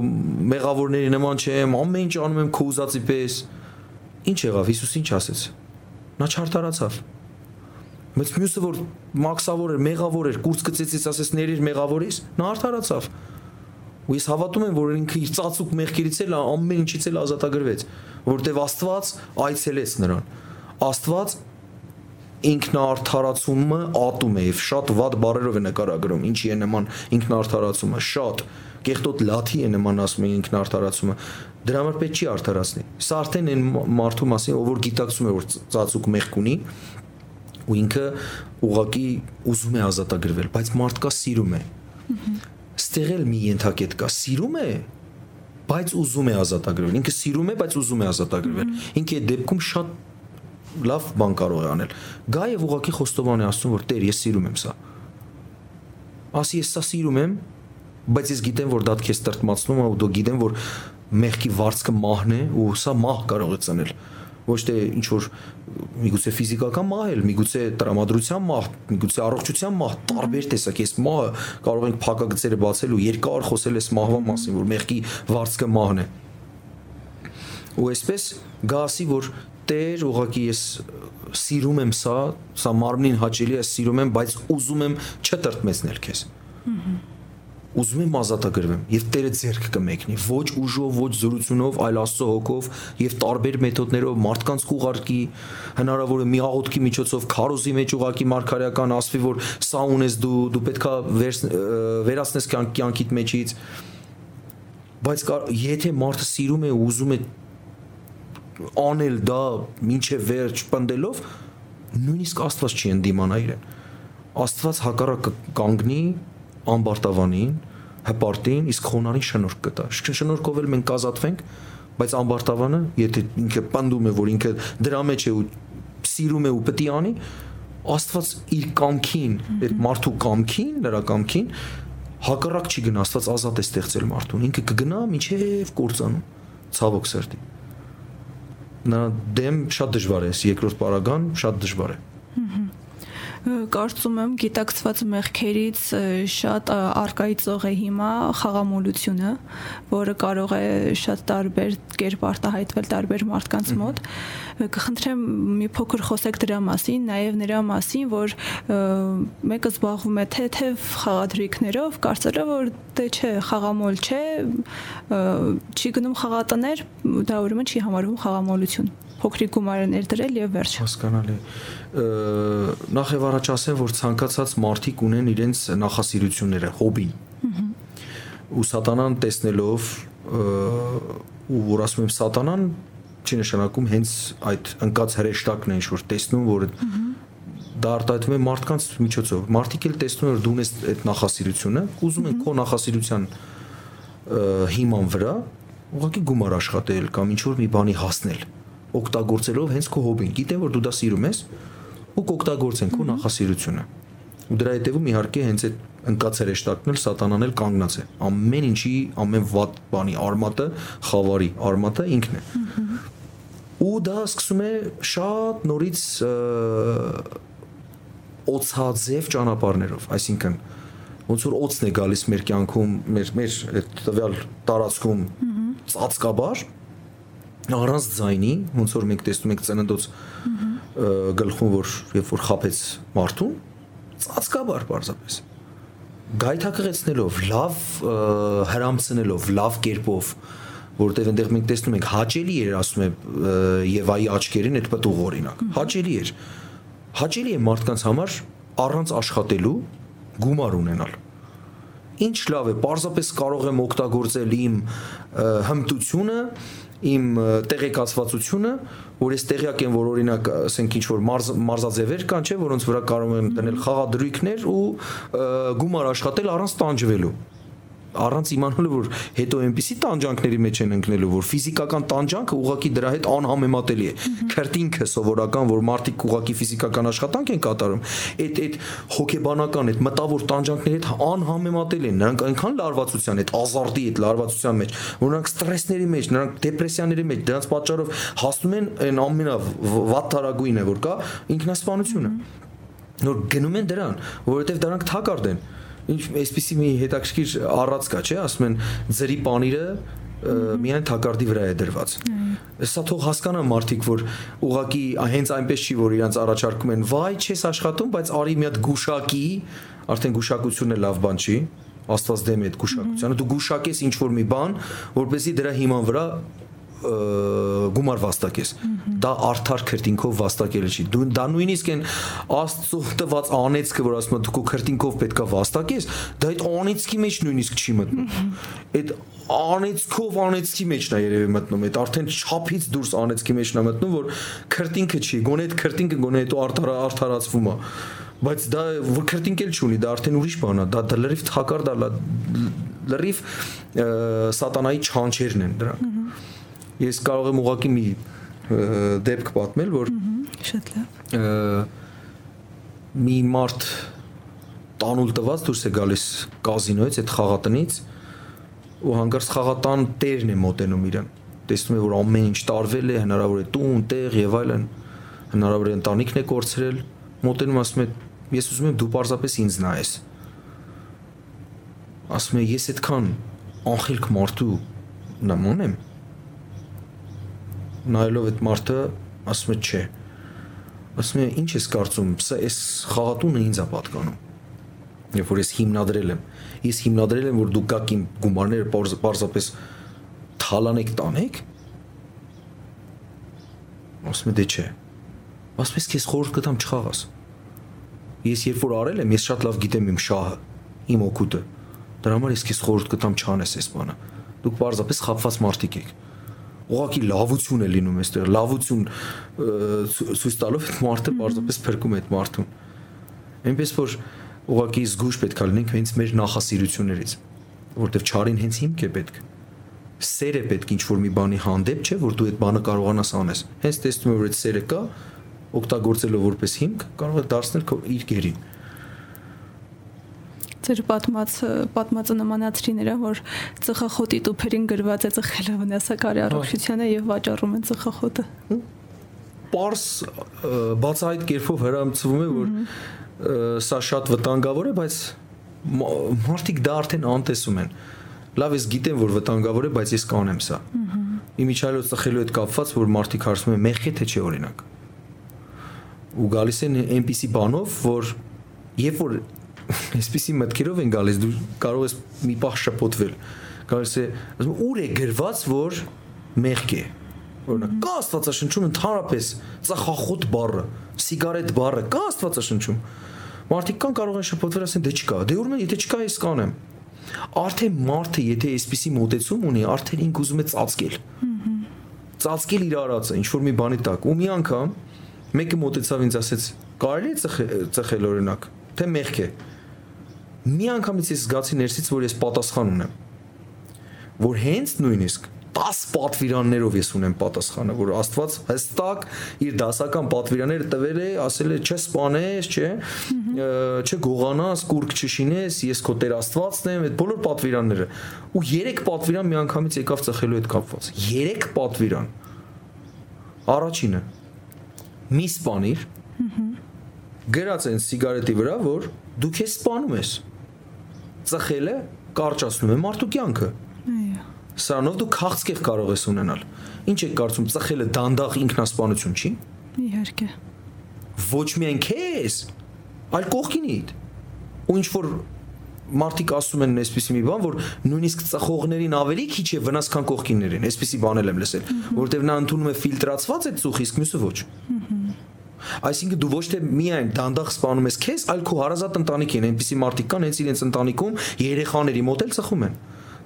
մեղավորների նման չեմ, ամեն ինչ անում եմ քո ուզածի պես։ Ինչ եղավ Հիսուս ինչ ասեց։ Նա չարթարացավ Բայց մյուսը որ մաքսավոր էր, մեղավոր էր, կուրս գծեցից ասես ներիր մեղավորից, նա արդարացավ։ Ու ես հավատում եմ, որ ինքը իր ծածուկ մեղքերից էլ ամեն ինչից էլ ազատագրվեց, որովհետև Աստված այցելեց նրան։ Աստված ինքնաարթարացումը ատում է եւ շատ վատ բառերով է նկարագրում ինչի է նման ինքնաարթարացումը շատ կեղտոտ լաթի է նման ասում է ինքնաարթարացումը դրա համար պետք չի արդարացնի սա արդեն այն մարդու մասին ով որ գիտակցում է որ ծածուկ մեղք ունի ու ինքը ուղակի ուզում է ազատագրվել, բայց մարդկա սիրում է։ Ստեղ էլ մի ենթակետ կա, սիրում է, բայց ուզում է ազատագրվել։ Ինքը սիրում է, բայց ուզում է ազատագրվել։ Ինքը այդ դեպքում շատ լավ բան կարող է անել։ Գա եւ ուղակի խոստովան է ասում, որ Տեր, ես սիրում եմ սա։ Ասի ես սա սիրում եմ, բայց ես գիտեմ, որ դա քեզ տրտմացնում է ու դու գիտեմ, որ մեղքի վարձքը մահն է ու սա մահ կարող է ծնել ոչ թե ինչ որ միգուցե ֆիզիկական մահ, միգուցե տրամադրության մահ, միգուցե առողջության մահ, տարբեր տեսակ էս մահը կարող ենք փակագծերը բացել ու երկար խոսել էս մահվա մասին, որ մեղքի վարձքը մահն է։ Ու այսպես գասի որ Տեր, ուղղակի ես սիրում եմ սա, սա մարմնին հաճելի է, սիրում եմ, բայց ուզում եմ չտրտմեցնել քեզ։ Ահա ուզում եմ ազատագրվեմ եւ Տերը ձեռք կմեկնի ոչ ուժով ոչ զորությունով այլ Աստծո հոգով եւ տարբեր մեթոդներով մարդկանց կուղարկի հնարավոր է մի աղոթքի միջոցով քարոզի մեջ ուղակի մարգարեական ասվի որ սա ունես դու դու պետքա վեր, վերացնես կյանքիդ մեջից բայց եթե մարդը սիրում է ուզում է անել դա ինչե վերջ պնդելով նույնիսկ Աստված չի ընդդիմանա իրեն Աստված հակառակը կանգնի ամբարտավանին, հպարտին, իսկ խոնարհին շնորհք կտա։ Շնորհքով էլ մենք կազատվենք, բայց ամբարտավանը, եթե ինքը պնդում է, որ ինքը դրա մեջ է ու սիրում է ու պետք է անի, Աստված իր կամքին, այդ մարդու կամքին, նրա կամքին հակառակ չի գնա, Աստված ազատ է ստեղծել մարդուն։ Ինքը կգնա միջև կործանում, ցավոք սրտի։ Նա դեմ շատ դժվար է, երկրորդ պարագան շատ դժվար է կարծում եմ գիտակցված մեղքերից շատ արկայծող է հիմա խաղամոլությունը, որը կարող է շատ տարբեր կերպ արտահայտվել տարբեր մարդկանց մոտ։ Կխնդրեմ մի փոքր խոսեք դրա մասին, նաև նրա մասին, որ մեկը զբաղվում է թեթև խաղադրույքներով, կարծելով որ դե չէ, խաղամոլ չէ, չի գնում խաղատներ, դա ուրեմն չի համարվում խաղամոլություն փոքրիկ գումարը ներդրել եւ վերջ։ Հասկանալի։ Նախ եւ առաջ ասեմ, որ ցանկացած մարդիկ ունեն իրենց նախասիրությունները, հոբին։ Ու սատանան տեսնելով ու որ ասում եմ սատանան չի նշանակում հենց այդ ընկած հրեշտակն է ինչ որ տեսնում որ դա արտահայտվում է մարդկանց միջոցով մարդիկ էլ տեսնում են որ դու ունես այդ նախասիրությունը ուզում են քո նախասիրության հիման վրա ուղղակի գումար աշխատել կամ ինչ որ մի բանի հասնել օգտագործելով հենց քո հոբին։ Գիտեմ որ դու դա սիրում ես ու կօգտագործեն քո նախասիրությունը։ Ու դրա հետևում իհարկե հենց այդ ընկած հրեշտակն էլ սատանան էլ կանգնած է։ Ամեն ինչի, ամեն վատ բանի արմատը, խավարի արմատը ինքն է։ Ու դա սկսում է շատ նորից օծածև ճանապարներով, այսինքն ոնց որ օծն է գալիս մեր կյանքում, մեր մեր այդ տվյալ տարածքում ծածկաբար, առանց ձայնի, ոնց որ մենք տեսնում ենք ծննդոց գլխում որ երբ որ խապեց մարդուն, ծածկաբար պարզապես։ գայթակղեցնելով, լավ հրամցնելով, լավ կերպով որովհետև այնտեղ մենք տեսնում ենք հաճելի էր ասում եմ Եվայի աչքերին այդ պտուղ օրինակ հաճելի էր հաճելի է մարդկանց համար առանց աշխատելու գումար ունենալ ինչ լավ է, parzapes կարող եմ օգտագործել իմ հմտությունը, իմ տեղեկացվածությունը, որ ես տեղյակ եմ, որ օրինակ, ասենք ինչ որ մարզ, մարզաձևեր կան, չէ, որոնց վրա կարող եմ դնել խաղադրույքներ ու գումար աշխատել առանց տանջվելու առանց իմանալու որ հետո այնպիսի տանջանքների մեջ են ընկնելու որ ֆիզիկական տանջանքը ուղակի դրա հետ անհամեմատելի է քրտինքը սովորական որ մարդիկ ուղակի ֆիզիկական աշխատանք են կատարում այդ այդ հոգեբանական այդ մտավոր տանջանքների հետ անհամեմատելի են նրանք այնքան լարվածության հետ ազարտի հետ լարվածության մեջ որ նրանք ստրեսների մեջ նրանք դեպրեսիաների մեջ դրանց պատճառով հասնում են այն ամենա վատթարագույնը որ կա ինքնասպանությունը որ գնում են դրան որովհետև դրանք թակարդ են ինչ այսպեսի մի հետաքրքիր առած կա, չէ, ասում են ձրի պանիրը միայն թակարդի վրա է դրված։ Սա թող հասկանա մարդիկ, որ ուղակի հենց այնպես չի, որ իրանց առաջարկում են, վայ, չես աշխատում, բայց արի մի հատ գուշակի, արդեն գուշակությունը լավ բան չի, Աստված դեմ է այդ գուշակությանը, դու գուշակես ինչ որ մի բան, որպեսզի դրա հիման վրա գումար վաստակես։ Դա արդար քրտինքով վաստակելը չի։ Դու դա նույնիսկ այն աստծո տված անեծքը, որ ասում եմ դու քո քրտինքով պետքա վաստակես, դա այդ անեծքի մեջ նույնիսկ չի մտնում։ Այդ անեծքով անեծքի մեջն է երևի մտնում, այդ արդեն չափից դուրս անեծքի մեջն է մտնում, որ քրտինքը չի, գոնե այդ քրտինքը գոնե հետո արդար արդարացվում է բայց դա որ քրտինք էլ չունի, դա արդեն ուրիշ բան է, դա դա լրիվ թակարդ է, լրիվ սատանայի չանչերն են դրանք ես կարող եմ ուղակի մի դեպք պատմել, որ շատ լավ մի մարդ տանուլ տված դուրս է գալիս կազինոից, այդ խաղատնից ու հանգարց խաղատան տերն է մոտենում իրեն տեսնում է որ ամեն ինչ տարվել է հնարավոր է տուն, տեղ եւ այլն հնարավոր է ընտանիքն է կորցրել մոտենում ասում է ես ուզում եմ դու պարզապես ինձ նայես ասում է ես այդքան անխելք մարդու նման եմ նայելով այդ մարդը ասում է չէ ասում է ինչ ես կարծում սա այս խաղատունը ինձ է պատկանում երբ որ ես հիմնադրել եմ ես հիմնադրել եմ որ դու գաք իմ գումարները պարզապես թալանեք տանեք ասում է դե չէ ասում ես քեզ խորհուրդ կտամ չխաղաս ես երբ որ արել եմ ես շատ լավ գիտեմ իմ շահը իմ օգուտը դրա համար ես քեզ խորհուրդ կտամ չանես այս բանը դուք պարզապես խափված մարդիկ եք ուղղակի լավություն է լինում այստեղ լավություն ցույց տալով այդ մարդը պարզապես փրկում է այդ մարդուն այնպես որ ուղղակի զգուշ պետք է լինենք հենց մեր նախասիրություններից որովհետև ճարին հենց հիմք է պետք սեր է պետք ինչ որ մի բանի հանդեպ չէ որ դու այդ բանը կարողանաս անես հենց տեսնում ես որ այդ սերը կա օգտագործելով որպես հիմք կարող է դարձնել քո իր գերին Ձեր պատմած պատմածը նմանացրի նրա, որ ծխախոտի տուփերին գրված է ծխելը վնասակարի առողջությանը եւ վաճառում են ծխախոտը։ Պարս բացահայտ կերպով հրամցվում է, որ սա շատ վտանգավոր է, բայց մարդիկ դա արդեն անտեսում են։ Լավ ես գիտեմ, որ վտանգավոր է, բայց ես կանեմ սա։ Իմիջայլոց ծխելու հետ կապված, որ մարդիկ հարցնում են մեղքի թե չէ օրինակ։ Ու գալիս են այնպիսի բանով, որ երբ որ այսպիսի մտքերով են գալիս դու կարող ես մի պահ շփոթվել գալիս է ասում ուր է գրված որ մեղք է օրինակ կա աստվածաշնչում ընդհանրապես ծախախոտ բառը սիգարետ բառը կա աստվածաշնչում մարդիկ կան կարող են շփոթվել ասեն դե չկա դե ուրեմն եթե չկա ես կանեմ արդեն մարդը եթե այսպիսի մոտեցում ունի արդեն ինք ուզում է ծածկել ծածկել իր արածը ինչ որ մի բանի տակ ու մի անգամ մեկը մոտեցավ ինձ ասեց կարելի է ծխել օրինակ թե մեղք է մի անգամից ես զգացի ներսից, որ ես պատասխան ունեմ։ Որ հենց նույնիսկ 10 պատվիրաններով ես ունեմ պատասխանը, որ Աստված հստակ իր դասական պատվիրանները տվել է, ասել է չսպանես, չէ, չգողանաս, կուրկ չշինես, ես քո Տեր Աստվածն եմ, այդ բոլոր պատվիրանները։ Ու 3 պատվիրան մի անգամից եկավ ծխելու հետ կապված։ 3 պատվիրան։ Առաջինը՝ մի սպանիր։ Գրած են սիգարետի վրա, որ դու քեզ սպանում ես ծխելը կարճացնում է մարդու կյանքը։ Այո։ Սրանով դու քաղցկեղ կարող ես ունենալ։ Ինչ եք կարծում, ծխելը դանդաղ ինքնասպանություն չի։ Իհարկե։ Ոչ միայն քեզ, այլ կողքինիդ։ Ու ինչ որ մարդիկ ասում են այսպեսի մի բան, որ նույնիսկ ծխողներին ավելի քիչ է վնաս, քան կողքիններին։ Այսպեսի բանել եմ լսել, որովհետև նա ընդունում է ֆիլտրացված այդ ծուխ, իսկ մյուսը ոչ։ Այսինքն դու ոչ թե միայն դանդաղ սպանում ես քեզ, այլ քո հարազատ ընտանիքին, այնպիսի մարդիկ կան, հենց իրենց ընտանիքում երեխաների մոտ էլ ծխում են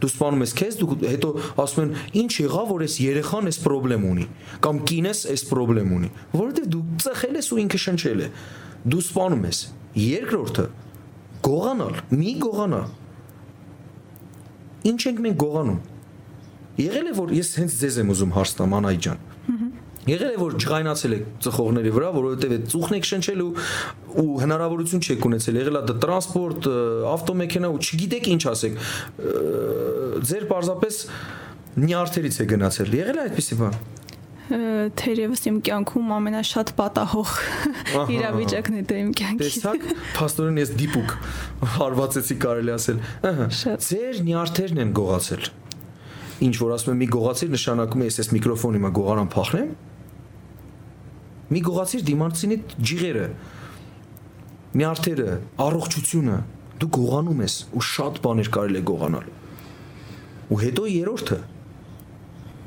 դու սպանում ես քեզ, դու հետո ասում են, ինչ եղավ, որ այս երեխան այս խնդրեմ ունի, կամ կինես այս խնդրեմ ունի, որովհետև դու ծխել ես ու ինքը շնչել է։ Դու սպանում ես։ Երկրորդը գողանալ, մի գողանա։ Ինչ ենք մենք գողանում։ Եղել է որ ես հենց ձեզ եմ ուզում հարց տամ Անայ ջան։ Եղել է որ ջղայնացել եք ծխողների վրա, որովհետև այդ ծուխն եք շնչել ու ու հնարավորություն չեք ունեցել։ Եղել է դա տրանսպորտ, ավտոմեքենա ու չգիտեք ինչ ասեք։ Ձեր պարզապես նյարդերից է գնացել։ Եղել է այդպեսի բան թերևս իմ կյանքում ամենաշատ պատահող իրավիճակն է դա իմ կյանքի։ Տեսակ, փաստորեն ես դիպուկ հարվածեցի կարելի ասել։ Ահա։ Ձեր նյարդերն են գողացել։ Ինչ որ ասում եմ մի գողացիր նշանակում է ես այս միկրոֆոնի մա գողարան փախնեմ։ Մի գողացիր դիմացինի ջիղերը։ Նյարդերը, առողջությունը, դու գողանում ես ու շատ բաներ կարելի է գողանալ։ Ու հետո երրորդը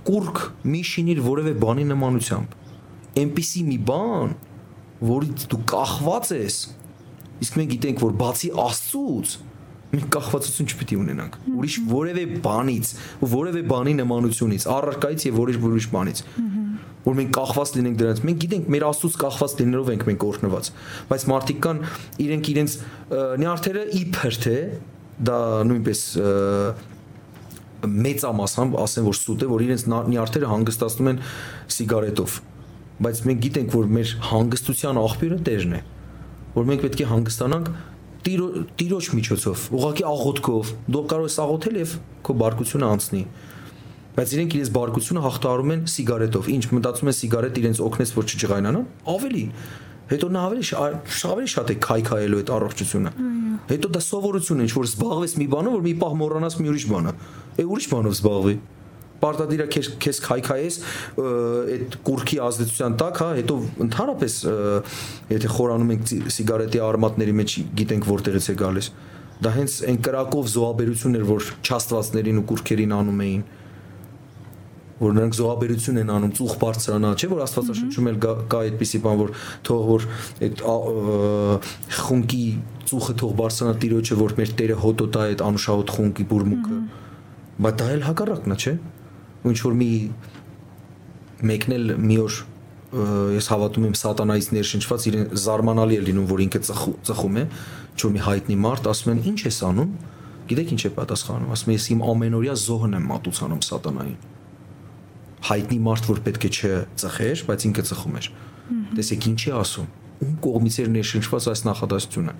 կուրկ մի շինիր որևէ բանի նմանությամբ։ Էնպիսի մի բան, որից դու կախված ես։ Իսկ մենք գիտենք, որ բացի Աստծուց մենք կախվածություն չպիտի ունենանք ուրիշ որևէ բանից որևէ բանի նմանությունից առարկայից եւ որիշ որիշ բանից որ մենք կախված լինենք դրանից մենք գիտենք մեր աստծուց կախված լինելով ենք մենք օրհնված բայց մարդիկ կան իրենք իրենց նյարդերը իբր թե դա նույնպես մեծամասամբ ասեն որ սուտ է որ իրենց նյարդերը հանգստացնում են սիգարետով բայց մենք գիտենք որ մեր հանգստության աղբյուրը Տերն է որ մենք պետք է հանգստանանք տիրոջ միջոցով ուղղակի աղոթքով դու կարող ես աղոթել եւ քո բարկությունը անցնի բայց իրենք իրենց բարկությունը հաղթահարում են սիգարետով ինչ մտածում են սիգարետ իրենց օգնես որ չջղայնանան ավելի հետո նա ավելի ավելի շատ է քայքայելու այդ առողջությունը հետո դա սովորություն է ինչ որ զբաղվես մի բանով որ մի պահ մոռանաս մի ուրիշ բանը է ուրիշ բանով զբաղվի պարտադիր է քեզ քայքայես այդ կուրքի ազդեցության տակ, հա, հետո ընդհանրապես եթե խորանում ենք սիգարետի արմատների մեջ գիտենք որտեղից է գալիս։ Դա հենց այն կրակով զոհաբերություն էր, որ չաստվածներին ու կուրքերին անում էին որ նրանք զոհաբերություն են անում ծուխ բարձրանա, չէ՞ որ Աստվածաշնչում էլ կա այդպիսի բան, որ թող որ այդ խունկի ծուխը թող բարձրանա տիրոջը, որ մեր Տերը հոտոտա այդ անուշահոտ խունկի բուրմուկը։ Բայց դա էլ հակառակն է, չէ՞ ինչ որ մի մեկն էլ մի օր ես հավատում եմ սատանայից ներշնչված իրեն զարմանալի է լինում որ ինքը ծխում է ինչ-որ մի հայտնի մարդ ասում են ինչ ես անում գիտեք ինչ է պատասխանում ասում է ես իմ ամենօրյա զոհն եմ մատուցանում սատանային հայտնի մարդ որ պետք է չծխեր բայց ինքը ծխում էր տեսեք ինչ է ասում ում կողմից էր ներշնչված այս նախադասությունը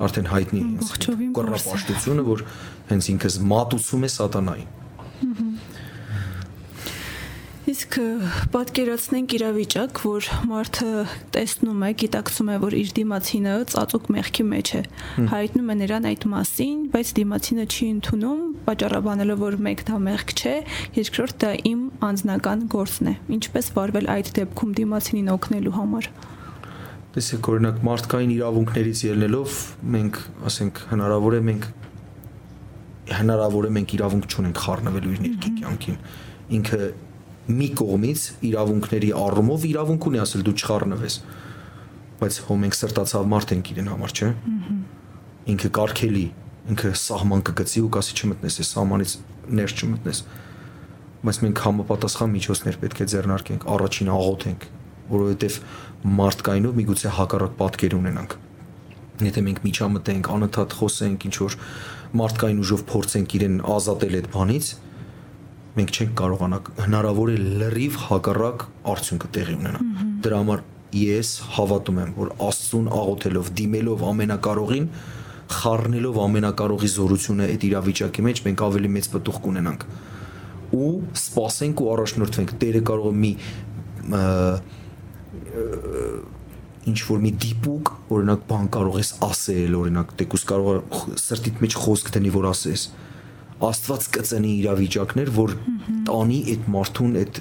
արդեն հայտնի է կռապաշտությունը որ հենց ինքս մատուցում է սատանային Իսկ պատկերացնենք իրավիճակ, որ մարդը տեսնում է, գիտակցում է, որ իր դիմացինը ծածուկ մեղքի մեջ է։ Հայտնում է նրան այդ մասին, բայց դիմացինը չի ընդունում, պատճառաբանելով, որ մեկ դա մեղք չէ, երկրորդ դա իմ անձնական գործն է։ Ինչպես վարվել այդ դեպքում դիմացինին օգնելու համար։ Տեսեք, օրինակ մարդկային իրավունքներից ելնելով մենք, ասենք, հնարավոր է մենք հնարավոր է մենք իրավունք չունենք խառնվելու իր ներքի կյանքին։ Ինքը մի կողմից իրավունքների առումով իրավունք ունի ասել դու չխառնվես բայց հո մենք սրտացավ մարդ ենք իրեն համար չէ ինքը կարկելի ինքը սահման կգծի ու կասի չմտնես այս սահմանից ներս չմտնես բայց մենք համապատասխան միջոցներ պետք է ձեռնարկենք առաջին աղոթենք որովհետև մարդկայինով միգուցե հակառակ պատկեր ունենանք եթե մենք միջամտենք անընդհատ խոսենք ինչ որ մարդկային ուժով փորձենք իրեն ազատել այդ բանից մենք չենք կարողանա հնարավոր է լրիվ հակառակ արդյունքը տեղի ունենա։ Դրա համար ես հավատում եմ, որ Աստծուն աղոթելով, դիմելով ամենակարողին, խառնելով ամենակարողի զորությունը այդ իրավիճակի մեջ մենք ավելի մեծ պատուխ կունենանք ու սпасենք ու առաջնորդվենք Տերը կարող է մի ինչ որ մի դիպուկ օրինակ բան կարող ես ասել օրինակ տեկուս կարող սրտիդ մեջ խոսք դնի որ ասես Աստված կծնի իրավիճակներ, որ տանի այդ մարդուն այդ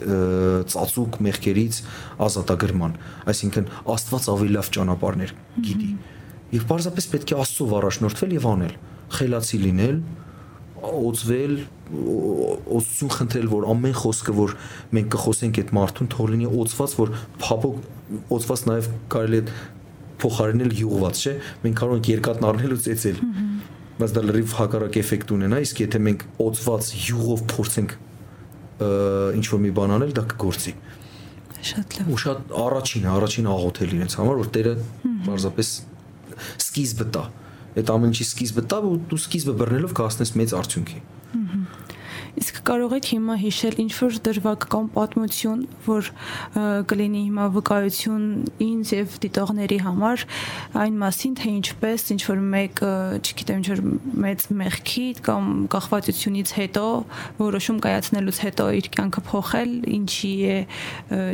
ծածուկ մեղքերից ազատագրման։ Այսինքն Աստված ավելի լավ ճանապարհներ գիտի։ Եվ պարզապես պետք է Աստծով առաջնորդվել եւ անել։ խելացի լինել, օծվել, օծություն խնդրել, որ ամեն խոսքը, որ մենք կխոսենք այդ մարդուն, թող լինի օծված, որ փափոք օծված նաև կարելի է փոխարինել յուղված, չէ՞։ Մենք կարող ենք երկաթն առնել ու ծեծել։ Բայց դա լրիվ հակառակ էֆեկտ ունենա, իսկ եթե մենք օծված յուղով փորձենք ինչ որ մի բան անել, դա կգործի։ Շատ լավ։ Ու շատ առաջին, առաջին աղոթել իրենց համար, որ Տերը պարզապես սկիզբը տա։ Այդ ամեն ինչի սկիզբը տա ու դու սկիզբը բռնելով կհասնես մեծ արդյունքի։ Իսկ կարող եք հիմա հիշել ինչ որ դրվագ կամ պատմություն, որ կլինի հիմա վկայություն ինձ եւ դիտողների համար այն մասին, թե ինչպես ինչ որ մեկ, չգիտեմ, ինչ որ մեծ մեղքի կամ կախվածությունից հետո որոշում կայացնելուց հետո իր կյանքը փոխել, ինչի է,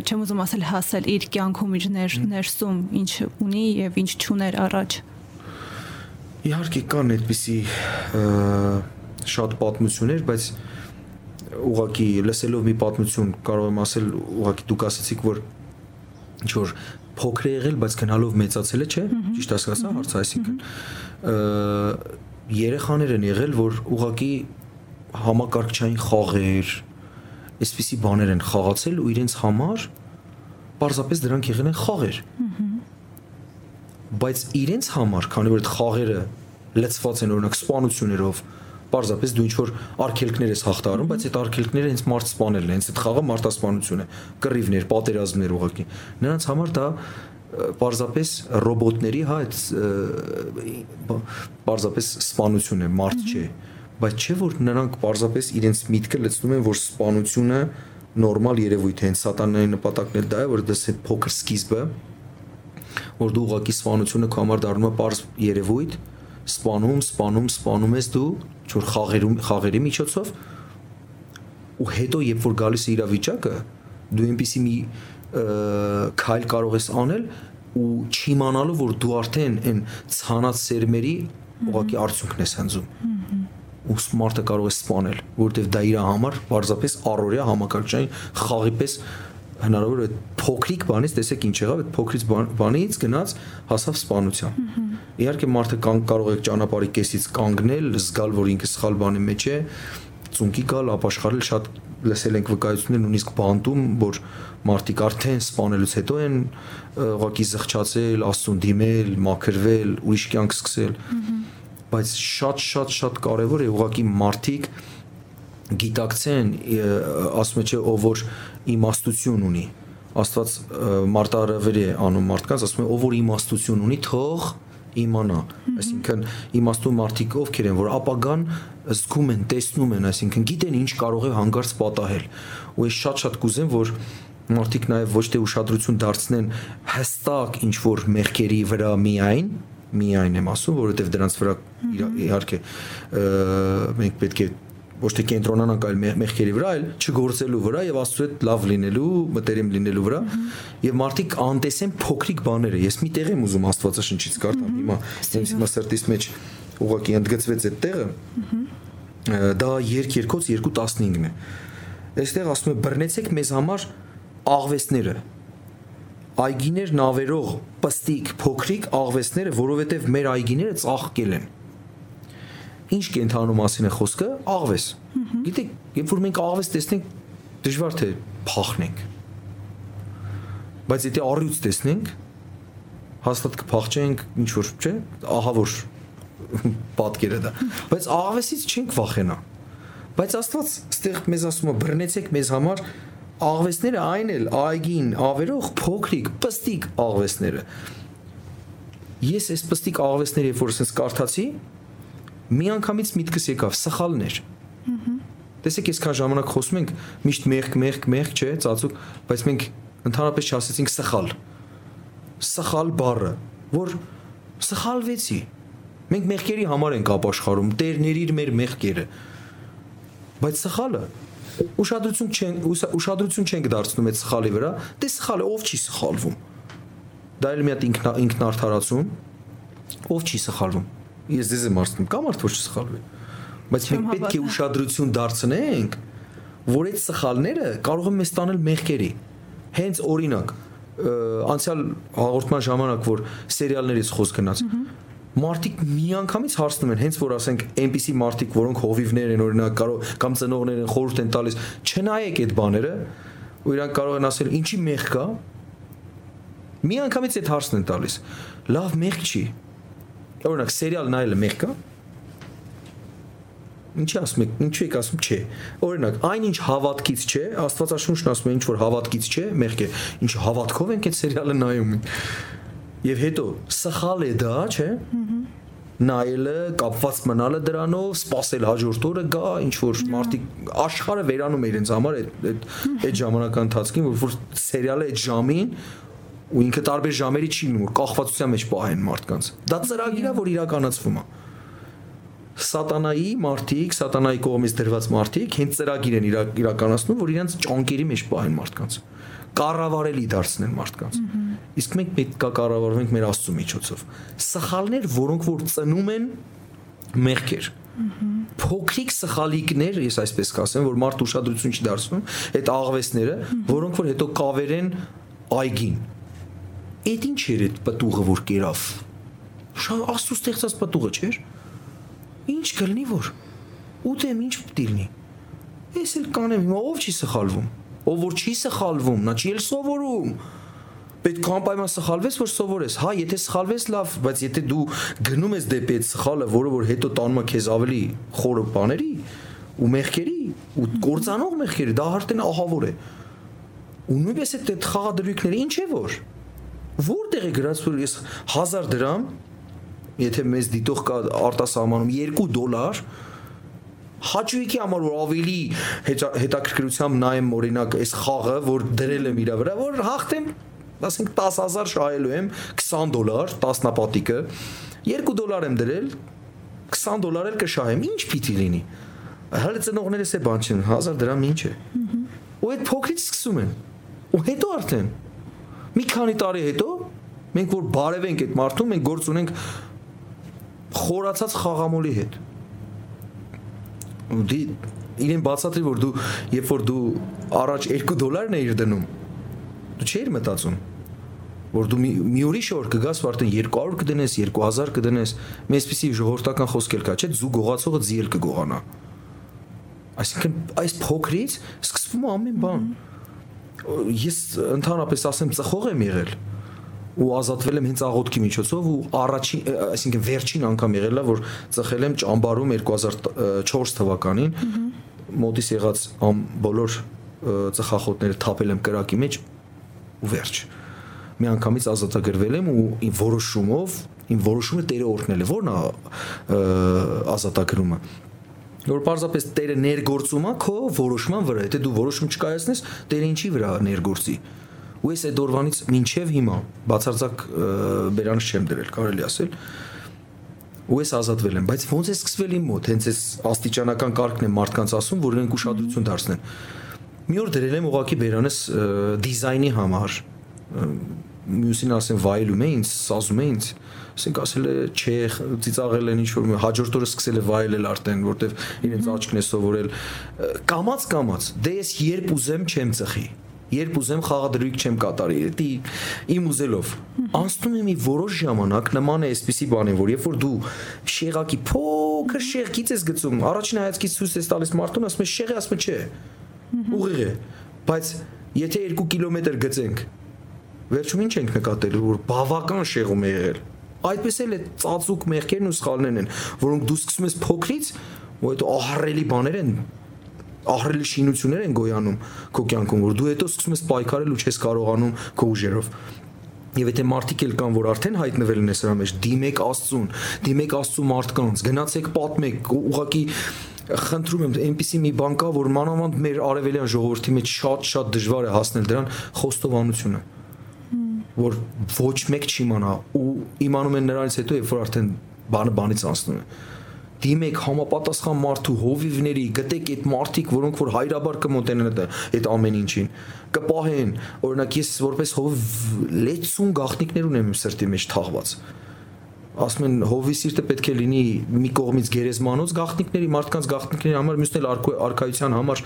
չեմ ուզում ասել հասել իր կյանքում իր ներ, ներսում ինչ ունի եւ ինչ չուներ առաջ։ Իհարկե կան այդպիսի շատ պատմություններ, բայց ուղակի լսելով մի պատմություն կարող եմ ասել ուղակի դուք ասացիք որ ինչ որ փոքր է եղել, բայց գնալով մեծացել է, չէ՞։ Ճիշտ հասկացա հարցը, այսինքն երեխաներ են եղել, որ ուղակի համակարգչային խաղեր, այսպիսի բաներ են խաղացել ու իրենց համար պարզապես դրանք եղել են խաղեր։ Բայց իրենց համար, քանի որ այդ խաղերը լցված են օրինակ սպանություններով, Պարզապես դու ինչ որ արգելքներ ես հաղթարում, բայց այդ արգելքները հենց մարդ սպանելն է, հենց այդ խաղը մարտասպանություն է, կռիվներ, պատերազմներ ուղղակի։ Նրանց համար դա պարզապես ռոբոտների հա այդ պարզապես սպանություն է, մարդ չէ բայց չէ որ նրանք պարզապես իրենց միտքը լցնում են որ սպանությունը նորմալ երևույթ է, հենց սատանայի նպատակն էլ դա է, որ դա է փոքր սկիզբը, որ դու ուղակի սպանությունը քո համար դառնում է པարզ երևույթ, սպանում, սպանում, սպանում ես դու չոր խաղերում խաղերի միջոցով ու հետո երբ որ գալիս է իրավիճակը դու այնպեսի մի քայլ կարող ես անել ու չիմանալով որ դու արդեն այն ցանած սերմերի ուղակի արդյունքն ես հնձում ու սմարտը կարող է սպանել որովհետև դա իր համար պարզապես առօրյա համակարգչային խաղի պես հնարավոր է փոքրիկ բանից տեսեք ինչ եղավ այդ փոքրից բանից գնաց հասավ սպանության իհարկե մարդը կան կարող է ճանապարհի կեսից կանգնել զգալ որ ինքը սխալ բանի մեջ է ծունկի գալ ապաշխարել շատ լսել ենք վկայություններ նույնիսկ բանտում որ մարդիկ արդեն սպանելուց հետո են ուղակի զղջացել աստուն դիմել մաքրվել ուրիշ կյանք սկսել բայց շատ շատ շատ կարևոր է ուղակի մարդիկ գիտակցեն ասում չէ ով որ իմաստություն ունի Աստված մարտարավերի է անում մարդկանց, ասում է ով որ իմաստություն ունի, թող իմանա։ Այսինքն իմաստու մարդիկ ովքեր են, որ ապագան զգում են, տեսնում են, այսինքն գիտեն ինչ կարող է հանգարց պատահել։ Ու ես շատ-շատ կուզեմ, որ մարդիկ նաև ոչ թե ուշադրություն դարձնեն հստակ ինչ որ մեղքերի վրա միայն, միայն եմ ասում, որովհետև դրանց վրա իհարկե մենք պետք է ոչ թե կենտրոնանանք այլ մեղքերի վրա, այլ չգործելու վրա եւ Աստծո հետ լավ լինելու, մտերիմ լինելու վրա եւ մարդիկ անտեսեն փոքրիկ բաները։ Ես մի տեղ եմ ուզում Աստվածաշնչից կարդամ հիմա, ինձ հիմա սրտից մեջ ուղղակի ընդգծվեց այդ տեղը։ Դա երկ երկոց 2:15-ն է։ Այստեղ ասում է բռնեցեք մեզ համար աղվեսները այգիներ նավերող պստիկ փոքրիկ աղվեսները, որովհետև մեր այգիները ծաղկել են ինչ կենթանու մասին է խոսքը? Աղվես գիտեք երբ որ մենք աղվես տեսնենք դժվար թե փախնենք բայց եթե առյուծ տեսնենք հաստատ կփախչենք ինչ որ չէ ահա որ պատկերը դա բայց աղվեսից չենք վախենա բայց աստված ստեղ մեզ ասում է բռնեցեք մեզ համար աղվեսները այն էլ այգին ավերող փոքրիկ պստիկ աղվեսները ես այս պստիկ աղվեսները երբ որ ասես կարդացի միանգամից միտքս եկավ սխալներ։ Տեսեք, ես քան ժամանակ խոսում ենք, միշտ մեղք, մեղք, մեղք, չէ, ծածուկ, բայց մենք ընդհանրապես չասեցինք սխալ։ Սխալ բառը, որ սխալվեցի։ Մենք մեղքերի համար ենք ապաշխարում, Տերներ իր մեր մեղքերը։ Բայց սխալը ուշադրություն չեն ուշադրություն չենք դարձնում այդ սխալի վրա, դե սխալը ով չի սխալվում։ Դա էլ մի հատ ինքնարթարացում, ով չի սխալվում ես ձեզ եմ ասում, կա մարդ որ չսխալվի։ Բայց մենք պետք է ուշադրություն դարձնենք, որ այդ սխալները կարող են մեզ տանել մեղքերի։ Հենց օրինակ, անցյալ հաղորդման ժամանակ որ սերիալներից խոսք գնաց, մարդիկ միանգամից հարցնում են, հենց որ ասենք այնպիսի մարդիկ, որոնք հովիվներ են, օրինակ կարող կամ ծնողներ են խորհուրդ են տալիս, չնայեք այդ բաները, ու իրանք կարող են ասել, ինչի մեղ կա։ Միանգամից այդ հարցն են տալիս։ Լավ մեղ չի։ Դա օրինակ սերիալ նայելը մեղ կա։ Ինչի ասում եք, ինչու եք ասում չէ։ Օրինակ, այնինչ հավատքից չէ, Աստվածաշունչն ասում է ինչ որ հավատքից չէ, մեղք է։ Ինչ հավատքով ենք այդ սերիալը նայում։ Եվ հետո սխալ է դա, չէ՞։ Նայելը, կապված մնալը դրանով, սпасել հաջորդ օրը գա, ինչ որ մարդիկ աշխարհը վերանում է իրենց համար այդ այդ այդ ժամանակա ընթացքին, որ որ սերիալը այդ ժամին ու ինքը տարբեր ժամերի չի որ կախվածության մեջ պահեն մարդկանց։ Դա ծրագիր է, որ իրականացվում է սատանայի մարդիկ, սատանայի կողմից դրված մարդիկ հենց ծրագիր են իրականացնում, որ իրենց ճանկերի մեջ պահեն մարդկանց կառավարելի դարձնեն մարդկանց։ Իսկ մենք պետք է կառավարվենք մեր Աստծո միջոցով։ Սխալներ, որոնք որ ծնում են մեղքեր։ Փոքրիկ սխալիկներ, ես այսպես կասեմ, որ մարդ ուշադրություն չի դարձնում, այդ աղվեսները, որոնք որ հետո կավերեն այգին։ Այդ ինչ էր այդ պտուղը, որ կերավ։ Շատ Աստծո ստեղծած պտուղը չէր։ Ինչ կլինի որ։ Ուտեմ ինչ պետք լինի։ Ես էլ կանեմ, հիմա ով չի սխալվում։ Ով որ չի սխալվում, նա չի էլ սովորում պետք է անպայման սխալվես, որ սովորես։ Հա, եթե սխալվես լավ, բայց եթե դու գնում ես դեպի այդ սխալը, որը որ հետո տանում է քեզ ավելի խորը բաների ու մեղքերի ու կործանող մեղքերի, դա արդեն ահավոր է։ Ու նույնպես այդ խաղադրույքները ինչ է որ որտեղ է գրած որ ես 1000 դրամ եթե մեզ դիտող կա արտասահմանում 2 դոլար հաճույքի համար որ ավելի հետաքրքրությամբ նայեմ օրինակ այս խաղը որ դրել եմ իր վրա որ հաղթեմ ասենք 10000 շահելու եմ 20 դոլար տասնապատիկը 2 դոլար եմ դրել 20 դոլար էլ կշահեմ ինչ պիտի լինի հələ ծնողներս է բան չեն 1000 դրամ ինչ է ու այդ փոքրից սկսում են ու հետո արդեն մի քանի տարի հետո մենք որ բարևենք այդ մարդուն մենք գործ ունենք խորացած խաղամոլի հետ դի իրեն բացատրի որ դու երբ որ դու առաջ 2 դոլարն էիր դնում դու չէիր մտածում որ դու մի, մի ուրիշ օր կգաս արդեն 200 կդնես 2000 կդնես մեսպիսի ժողովրդական խոսքեր կա չէ զու գողացողը ձիել կգողանա այսինքն այս փոքրից սկսվում է ամեն բան ես ընդհանրապես ասեմ ծխող եմ եղել ու ազատվել եմ հենց աղոթքի միջոցով ու առաջին այսինքն վերջին անգամ եղել է որ ծխել եմ ճամբարում 2004 թվականին մոտից եղած ամ բոլոր ծխախոտները թափել եմ կրակի մեջ ու վերջ մի անգամից ազատագրվել եմ ու որոշումով իմ որոշումը Տերը օրհնել է որն է ազատագրումը որ պարզապես Տերը ներգործում է քո որոշման վրա եթե դու որոշում չկայացնես Տերը ինչի վրա ներգործի ու ես այդ օրվանից մինչև հիմա բացարձակ բերանս չեմ դրել, կարելի ասել ու ես ազատվել եմ, բայց ոնց է սկսվել իմ մոտ, հենց այս աստիճանական կարգն է մարդկանց ասում, որ իրենք ուշադրություն դարձնեն։ Մի օր դրել եմ ուղակի բերանս դիզայնի համար։ Մյուսին ասեմ վայելում է ինձ, սազում է ինձ ասենք ասել է չէ ծիծաղել են ինչ որ հաջորդ օրը սկսել է վայելել արդեն որտեվ իրենց աչքն է սովորել կամած կամած դե ես երբ ուզեմ չեմ ծխի երբ ուզեմ խաղադրույք չեմ կատարի, դա իմ ուզելով։ Անցնում է մի որոշ ժամանակ նման է այսպիսի բանի, որ երբ որ դու շեղակի փոքր շեղքից ես գցում, առաջին հայացքից ցույց ես տալիս մարդուն, ասում ես շեղի, ասում չէ։ Ուղիղ է։ Բայց եթե 2 կիլոմետր գծենք, վերջում ինչ ենք նկատել, որ բավական շեղում է եղել։ Այդպես էլ է ծածուկ մեղքերն ու սխալներն են, որոնք դու սկսում ես փոքրից, ու հետո ահռելի բաներ են ահռելի շինություններ են գոյանում քո կյանքում, որ դու հետո սկսում ես պայքարել ու չես կարողանում քո ուժերով։ Եվ եթե մարդիկ էլ կան, որ արդեն հայտնվել են սրա մեջ, դիմեք Աստծուն, դիմեք Աստծու մարդկանց, գնացեք պատմեք, ուղղակի խնդրում եմ այնպիսի մի բան կա, որ մանավանդ մեր արևելյան ժողովրդի մեջ շատ-շատ դժվար է հասնել դրան խոստովանությունը որ ոչ մեկ չի իմանա ու իմանում են նրանից հետո երբ որ արդեն բանը բանից անցնում է դիմեք համապատասխան մարդու հովիվների, գտեք այդ մարդիկ, որոնք որ հայրաբար կմոտենան այդ ամեն ինչին, կպահեն։ Օրինակ ես որպես հով լեցուն գախնիկներ ունեմ իմ սրտի մեջ թաղված ասում են հովի սիրտը պետք է լինի մի կողմից գերեզմանոց գախնիկների մարդկանց գախնիկների համար մյուսն էլ արքայության համար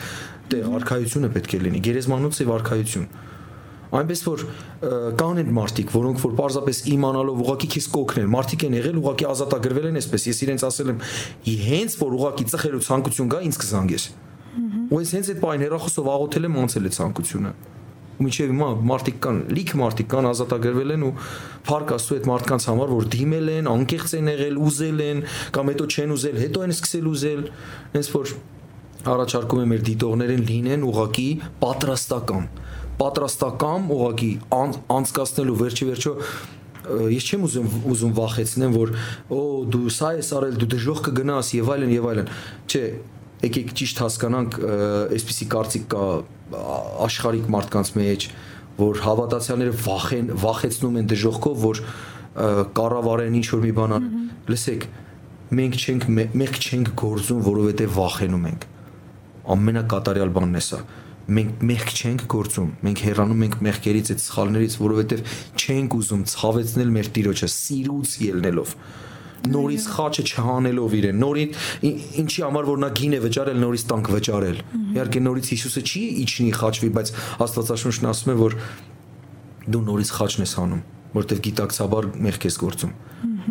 տեղ արքայությունը պետք է լինի գերեզմանոց եւ արքայություն Այնպես որ կան այդ մարդիկ, որոնք որ պարզապես իմանալով ուղակի քեզ կօգնեն, մարդիկ են եղել ուղակի ազատագրվել են այսպես։ Ես իրենց ասել եմ, հենց որ ուղակի ծխելու ցանկություն կա, ինձ կզանգես։ Ու ես հենց այդ բան հերախոսով աղոթել եմ անցել այդ ցանկությունը ու միջև հիմա մարդիկ կան, լիք մարդիկ կան ազատագրվել են ու փառք Աստծո այդ մարդկանց համար, որ դիմել են, անկեղծ են եղել, ուզել են, կամ հետո չեն ուզել, հետո են սկսել ուզել, հենց որ առաջարկում եմ մեր դիտողներին լինեն ուղակի պատրաստական պատրաստական ուղակի անցկացնելու վերջի վերջո ես չեմ ուզում ուզում վախեցնեմ որ օ դու սա ես արել դու դժոխ կգնաս եւ այլն եւ այլն չէ եկեք ճիշտ հասկանանք այսպիսի կարծիք կա աշխարհիկ մարդկանց մեջ որ հավատացյալները վախեն վախեցնում են դժոխքով որ կառավարեն ինչ որ մի բան անեն լսեք մենք չենք մենք չենք գործում որովհետեւ վախենում ենք ամենակատարյալ բանն է սա մենք մեղք չենք գործում մենք հեռանում ենք մեղքերից այդ սխալներից որովհետև չենք ուզում ցավեցնել մեր տիրոջը սիրուց ելնելով նորից խաչը չհանելով իրեն նորին ինչի համար որ նա գին է վճարել նորից տանք վճարել իհարկե նորից Հիսուսը չի իջնի խաչվի բայց Աստվածաշունչն ասում է որ դու նորից խաչն ես հանում որտեվ գիտակցաբար մեղք ես գործում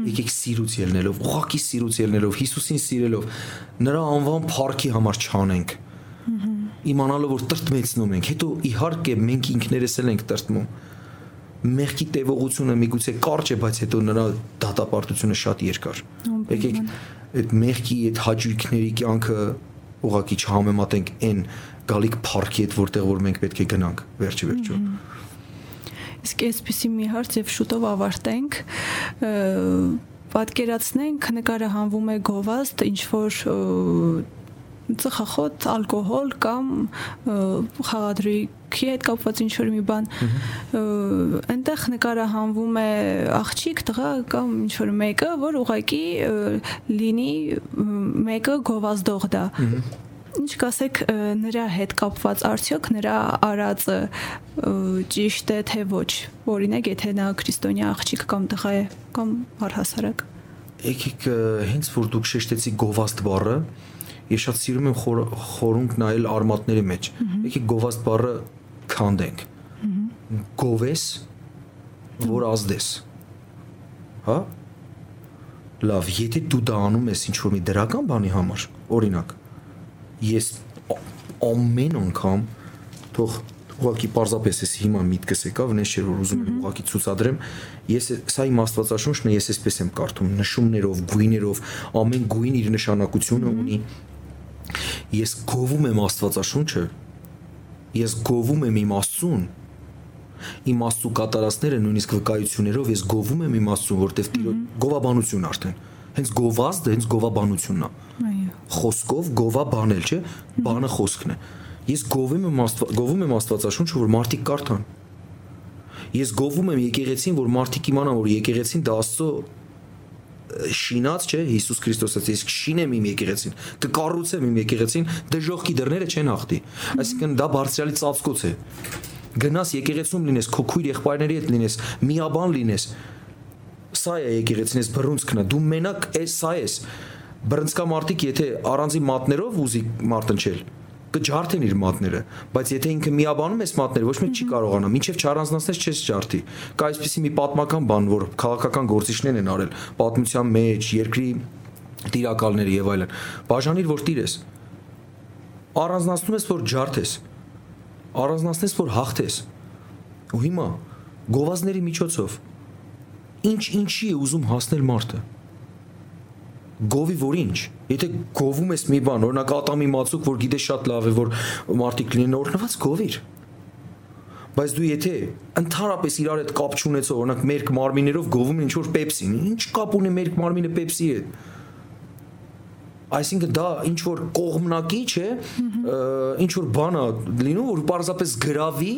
եկեք սիրուց ելնելով ուղակի սիրուց ելնելով Հիսուսին սիրելով նրա անվան փառքի համար չանենք իմանալով որ տրտմեցնում ենք, հետո իհարկե մենք ինքներս էլ ենք տրտմում։ Մեղքի տևողությունը միգուցե կարճ է, բայց հետո նրա դատապարտությունը շատ երկար։ Եկեք այդ մեղքի այդ հաճույքների կյանքը ուղակի չհամեմատենք այն գալիք парքի հետ, որտեղ որ մենք պետք է գնանք վերջի վերջում։ Իսկ այսպեսի մի հարց եւ շուտով ավարտենք պատկերացնենք նկարը հանվում է գովազդ ինչ որ ծխախոտ, ալկոհոլ կամ խաղադրույքի հետ կապված ինչ որ մի բան այնտեղ նկարահանվում է աղջիկ, տղա կամ ինչ որ մեկը, որ ուղակի լինի մեկը գովազդող դա ինչ կասեք նրա հետ կապված արդյոք նրա արածը ճիշտ է թե ոչ օրինակ եթե նա քրիստոնյա աղջիկ կամ տղա է կամ առհասարակ եկեք հենց որ դուք շեշտեցիք գովազդ բառը ես շատ սիրում եմ խոր, խորունկ նայել արմատների մեջ։ Եկեք գովազդ բառը քանդենք։ Գովես, որ ազդես։ Հա? Լավ, եթե դու դա անում ես ինչ որ մի դրական բանի համար, օրինակ, ես ամեն անգամ թող ուղղակի parzapes էս հիմա միտքս եկավ, նես չէր որ ուզում եմ ուղղակի ցուցադրեմ։ Ես սա իմ Աստվածաշունչն է, ես էսպես եմ կարդում, նշումներով, գույներով, ամեն գույն իր նշանակությունը ունի։ Ես գովում եմ Աստվածաշունչը։ Ես գովում եմ իմ Աստծուն։ Իմ Աստծու կատարածները նույնիսկ վկայություններով ես գովում եմ իմ Աստծուն, որտեվ տիրո գովաբանություն արդեն։ Հենց գովազդը հենց գովաբանությունն է։ Այո։ Խոսքով գովաբանել, չէ՞։ Բանը խոսքն է։ Ես գովում եմ Աստված գովում եմ Աստվածաշունչը, որ մարդիկ կարդան։ Ես գովում եմ եկեղեցին, որ մարդիկ իմանան, որ եկեղեցին դա Աստծո շինած չէ Հիսուս Քրիստոսը իսկ շինեմ իմ եկեղեցին կկառուցեմ իմ եկեղեցին դժողքի դռները չեն ախտի այսինքն դա բարձրալի ծածկոց է գնաս եկեղեցում լինես քո քույր եղբայրների հետ լինես միաբան լինես սա է եկեղեցին ես բռունցքն է դու մենակ էս սա ես բռնցքա մարդիկ եթե առանձին մատներով ուզի մարտնչել կջարդեն իր մատները, բայց եթե ինքը միաբանում ես մատները, ոչ մեկ չի կարողանա, ինչեվ չառանձնացնես չես ջարդի։ Կա այսպեսի մի պատմական բան, որ քաղաքական գործիչներն են արել պատմության մեջ, երկրի տիրակալները եւ այլն։ Բաժանիր որ տիրես։ Առանձնացնում ես որ ջարդես։ Առանձնացնես որ հաղթես։ Ու հիմա գովազների միջոցով ինչ ինչի է ուզում հասնել մարդը գովի որ ինչ եթե գովում ես մի բան օրինակ ատամի մածուկ որ գիտես շատ լավ է որ մարդիկ լինեն օրնված գովիր բայց դու եթե ընդհանրապես իրար հետ կապ չունեցող օրինակ մերկ մարմիներով գովում ինչ որ պեպսին ինչ կապ ունի մերկ մարմինը պեպսի հետ այսինքն դա ինչ որ կողմնակի չէ ինչ որ բան է լինում որ պարզապես գրավի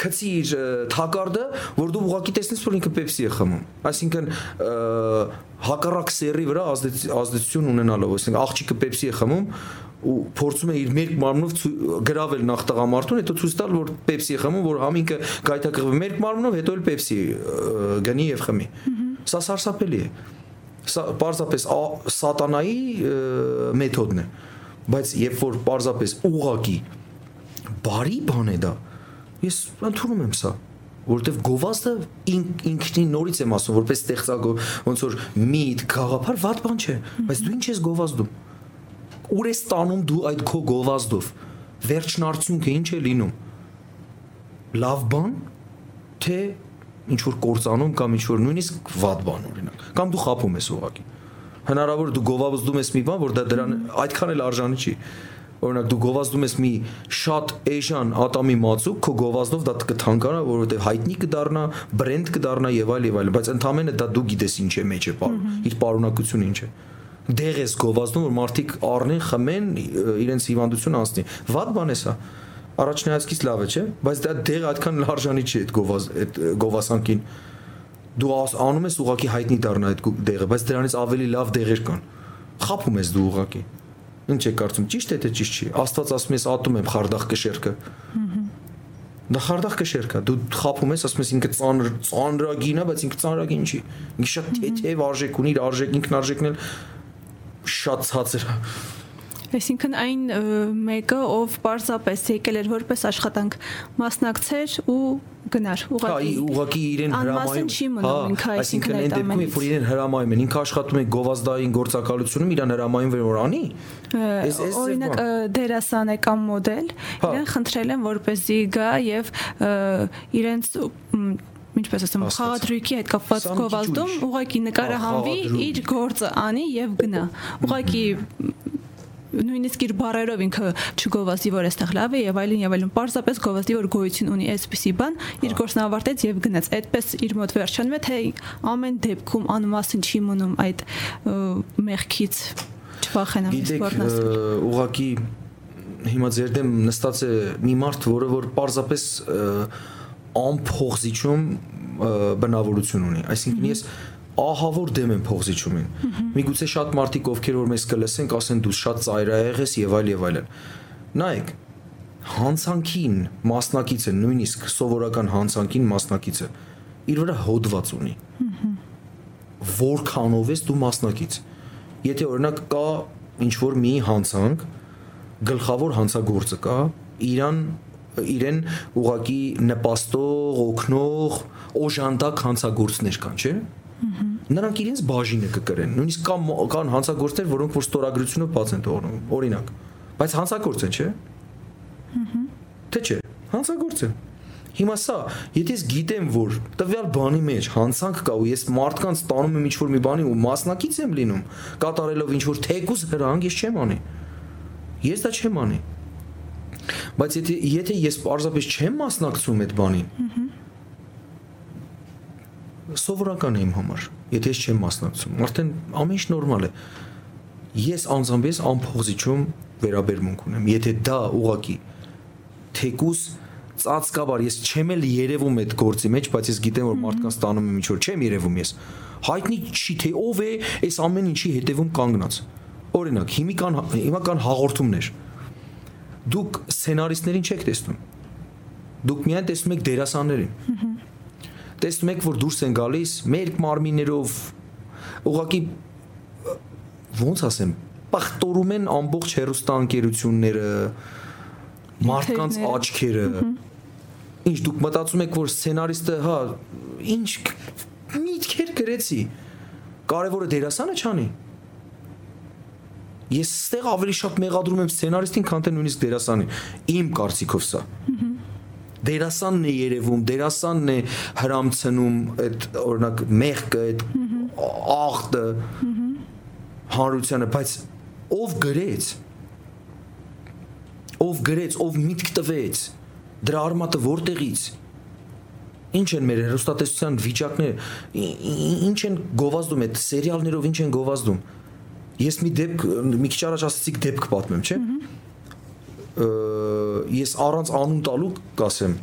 քցի իր թակարդը որ դու ուղակի տեսնես որ ինքը պեպսի է խմում այսինքն հակառակ սերի վրա ազդեցություն ունենալով այսինքն աղջիկը պեպսի է խմում ու փորձում է իր մերկ մարմնով գրավել նախ տղամարդուն, հետո ցույց տալ, որ Pepsi-ը խմում, որ համինքը գայթակղվի մերկ մարմնով, հետո էլ Pepsi գնի եւ խմի։ Սա սարսափելի է սա պարզապես սատանայի մեթոդն է բայց երբ որ պարզապես ուղակի բարի բան է դա Ես ընդունում եմ սա որովհետև գովազդը ինքնին նորից եմ ասում որպես ստեղծագո ոնց որ միտ գաղափար ված բան չէ բայց դու ինչ ես գովազդում ուր ես տանում դու այդ քո գովազդով վերջն արդյունքը ինչ է լինում լավ բան թե ինչ որ կործանում կամ ինչ որ նույնիսկ վատ բան օրինակ կամ դու խափում ես ուղակի հնարավոր դու գովազդում ես մի բան որ դա դրան այդքան էլ արժանի չի օրինակ դու գովազդում ես մի շատ էժան ատամի մածուկ, քո գովազդով դա կթանկանա, որովհետև հայտնի կդառնա, բրենդ կդառնա եւ այլ եւ այլ, բայց ընդամենը դա դու գիտես ինչ է մեջը, իր պարունակությունը ինչ է դեղ ես գովազդում որ մարդիկ առնեն, խմեն, իրենց հիվանդություն անցնի։ Վատ բան է սա առաջնահայացքից լավ է, չէ, բայց դա դեղ այդքան լարժանի չի այդ գովազ այդ գովասանքին։ Դու անում ես ուղակի հայտնի դառնա այդ դեղը, բայց դրանից ավելի լավ դեղեր կան։ Խափում ես դու ուղակի։ Ինչ է կարծում, ճիշտ է թե ճիշտ չի։ Աստված ասում ես ատում եմ խարդախ կշերքը։ Դա խարդախ կշերք է։ Դու խափում ես, ասում ես ինքը ծանր ծանրագին է, բայց ինքը ծանրագին չի։ Ինքը շատ թեթև արժեք ունի, իր արժեք ինքնարժեքն էլ շատ ցածր է։ Այսինքն այն մեկը, ով պարզապես եկել էր որպես աշխատանք մասնակցեր ու գնար ուղղակի հա ուղղակի իրեն հրամայում հա, այսինքն այն դեպքում որ իրեն հրամայում են ինքը աշխատում է գովազդային գործակալությունում իրան հրամայում որ անի օրինակ դերասան է կամ մոդել հա։ իրեն խնդրել են որպեսզի գա եւ իրենց ինչպես ասեմ, խաղադրույքի հետ կապված գովազդում ուղակի նկարահանվի, իր գործը անի եւ գնա։ Ուղակի նույնիսկ իր բարերով ինքը չգովազդի որ այստեղ լավ է եւ այլն եւ այլն պարզապես գովազդի որ գոյություն ունի այսպիսի բան իր գործն ավարտեց եւ գնաց այդպես իր մոտ վերջանում է թե ամեն դեպքում անմասն չի մնում այդ մեղքից չվախենամ սպորտնաս ուղակի հիմա ձեր դեմ նստած է մի մարդ որը որ պարզապես անփողզիչում բնավորություն ունի այսինքն ես ահավոր դեմ են փողզիչումին։ Միգուցե շատ մարդիկ ովքեր որ մեզ կլսեն, կասեն դու շատ ծայրահեղ ես եւ այլ եւ այլն։ Նայեք, հանցանքին մասնակիցը, նույնիսկ սովորական հանցանքին մասնակիցը իր վրա հոդված ունի։ Որքանով ես դու մասնակից։ Եթե օրինակ կա ինչ որ մի հանցանք, գլխավոր հանցագործը կա, իրան իրեն ուղակի նպաստող, օգնող, օժանդակ հանցագործներ կան, չէ՞ նրանք իրենց բաժինը կկրեն նույնիսկ կան կան հանցագործներ որոնք որ ստորագրությունը բաց են թողնում օրինակ բայց հանցագործ են չէ թե չէ հանցագործ են Հիմա սա, եթե ես գիտեմ, որ տվյալ բանի մեջ հանցանք կա ու ես մարդկանց տանում եմ ինչ-որ մի բանի ու մասնակից եմ լինում, կատարելով ինչ-որ թեկուս հրանգ, ես չեմ անի։ Ես դա չեմ անի։ Բայց եթե եթե ես պարզապես չեմ մասնակցում այդ բանին, սովորական է իմ համար, եթե ես չեմ մասնակցում։ Արդեն ամեն ինչ նորմալ է։ Ես անձամբ ես անփողզիչում վերաբերմունք ունեմ։ Եթե դա ուղակի թեկուս ծածկաբար ես չեմ էլ երևում այդ գործի մեջ, բայց ես գիտեմ որ մարդկանց տանում եմ ինչ որ չեմ երևում ես։ Հայտնի չի թե ով է այս ամեն ինչի հետևում կանգնած։ Օրինակ, հիմի կան հիմա կան հաղորդումներ։ Դուք սցենարիստներին չեք տեսնում։ Դուք միայն տեսնում եք դերասաններին տեսնում եք որ դուրս են գալիս մեր մարմիններով ուղղակի ոնց ասեմ պախտորում են ամբողջ հերոստանգերությունները մարդկանց աչքերը ինչ դուք մտածում եք որ սցենարիստը հա ինչ միտքեր գրեցի կարևորը դերասանը չանի ես ստեղ ավելի շատ մեղադրում եմ սցենարիստին քան թե նույնիսկ դերասանին իմ կարծիքով սա դերասանն է երևում, դերասանն է հրամցնում այդ օրինակ մեղքը, այդ աղտը հանրությանը, բայց ով գրեց ով գրեց, ով միտք տվեց, դրա արմատը որտեղից ինչ են մեր հերոստատեսության վիճակները ինչ են գովազդում այդ սերիալներով ինչ են գովազդում ես մի դեպք մի քիչ առաջ ասացիք դեպք պատմեմ չէ՞ ես առանց անուն տալու կասեմ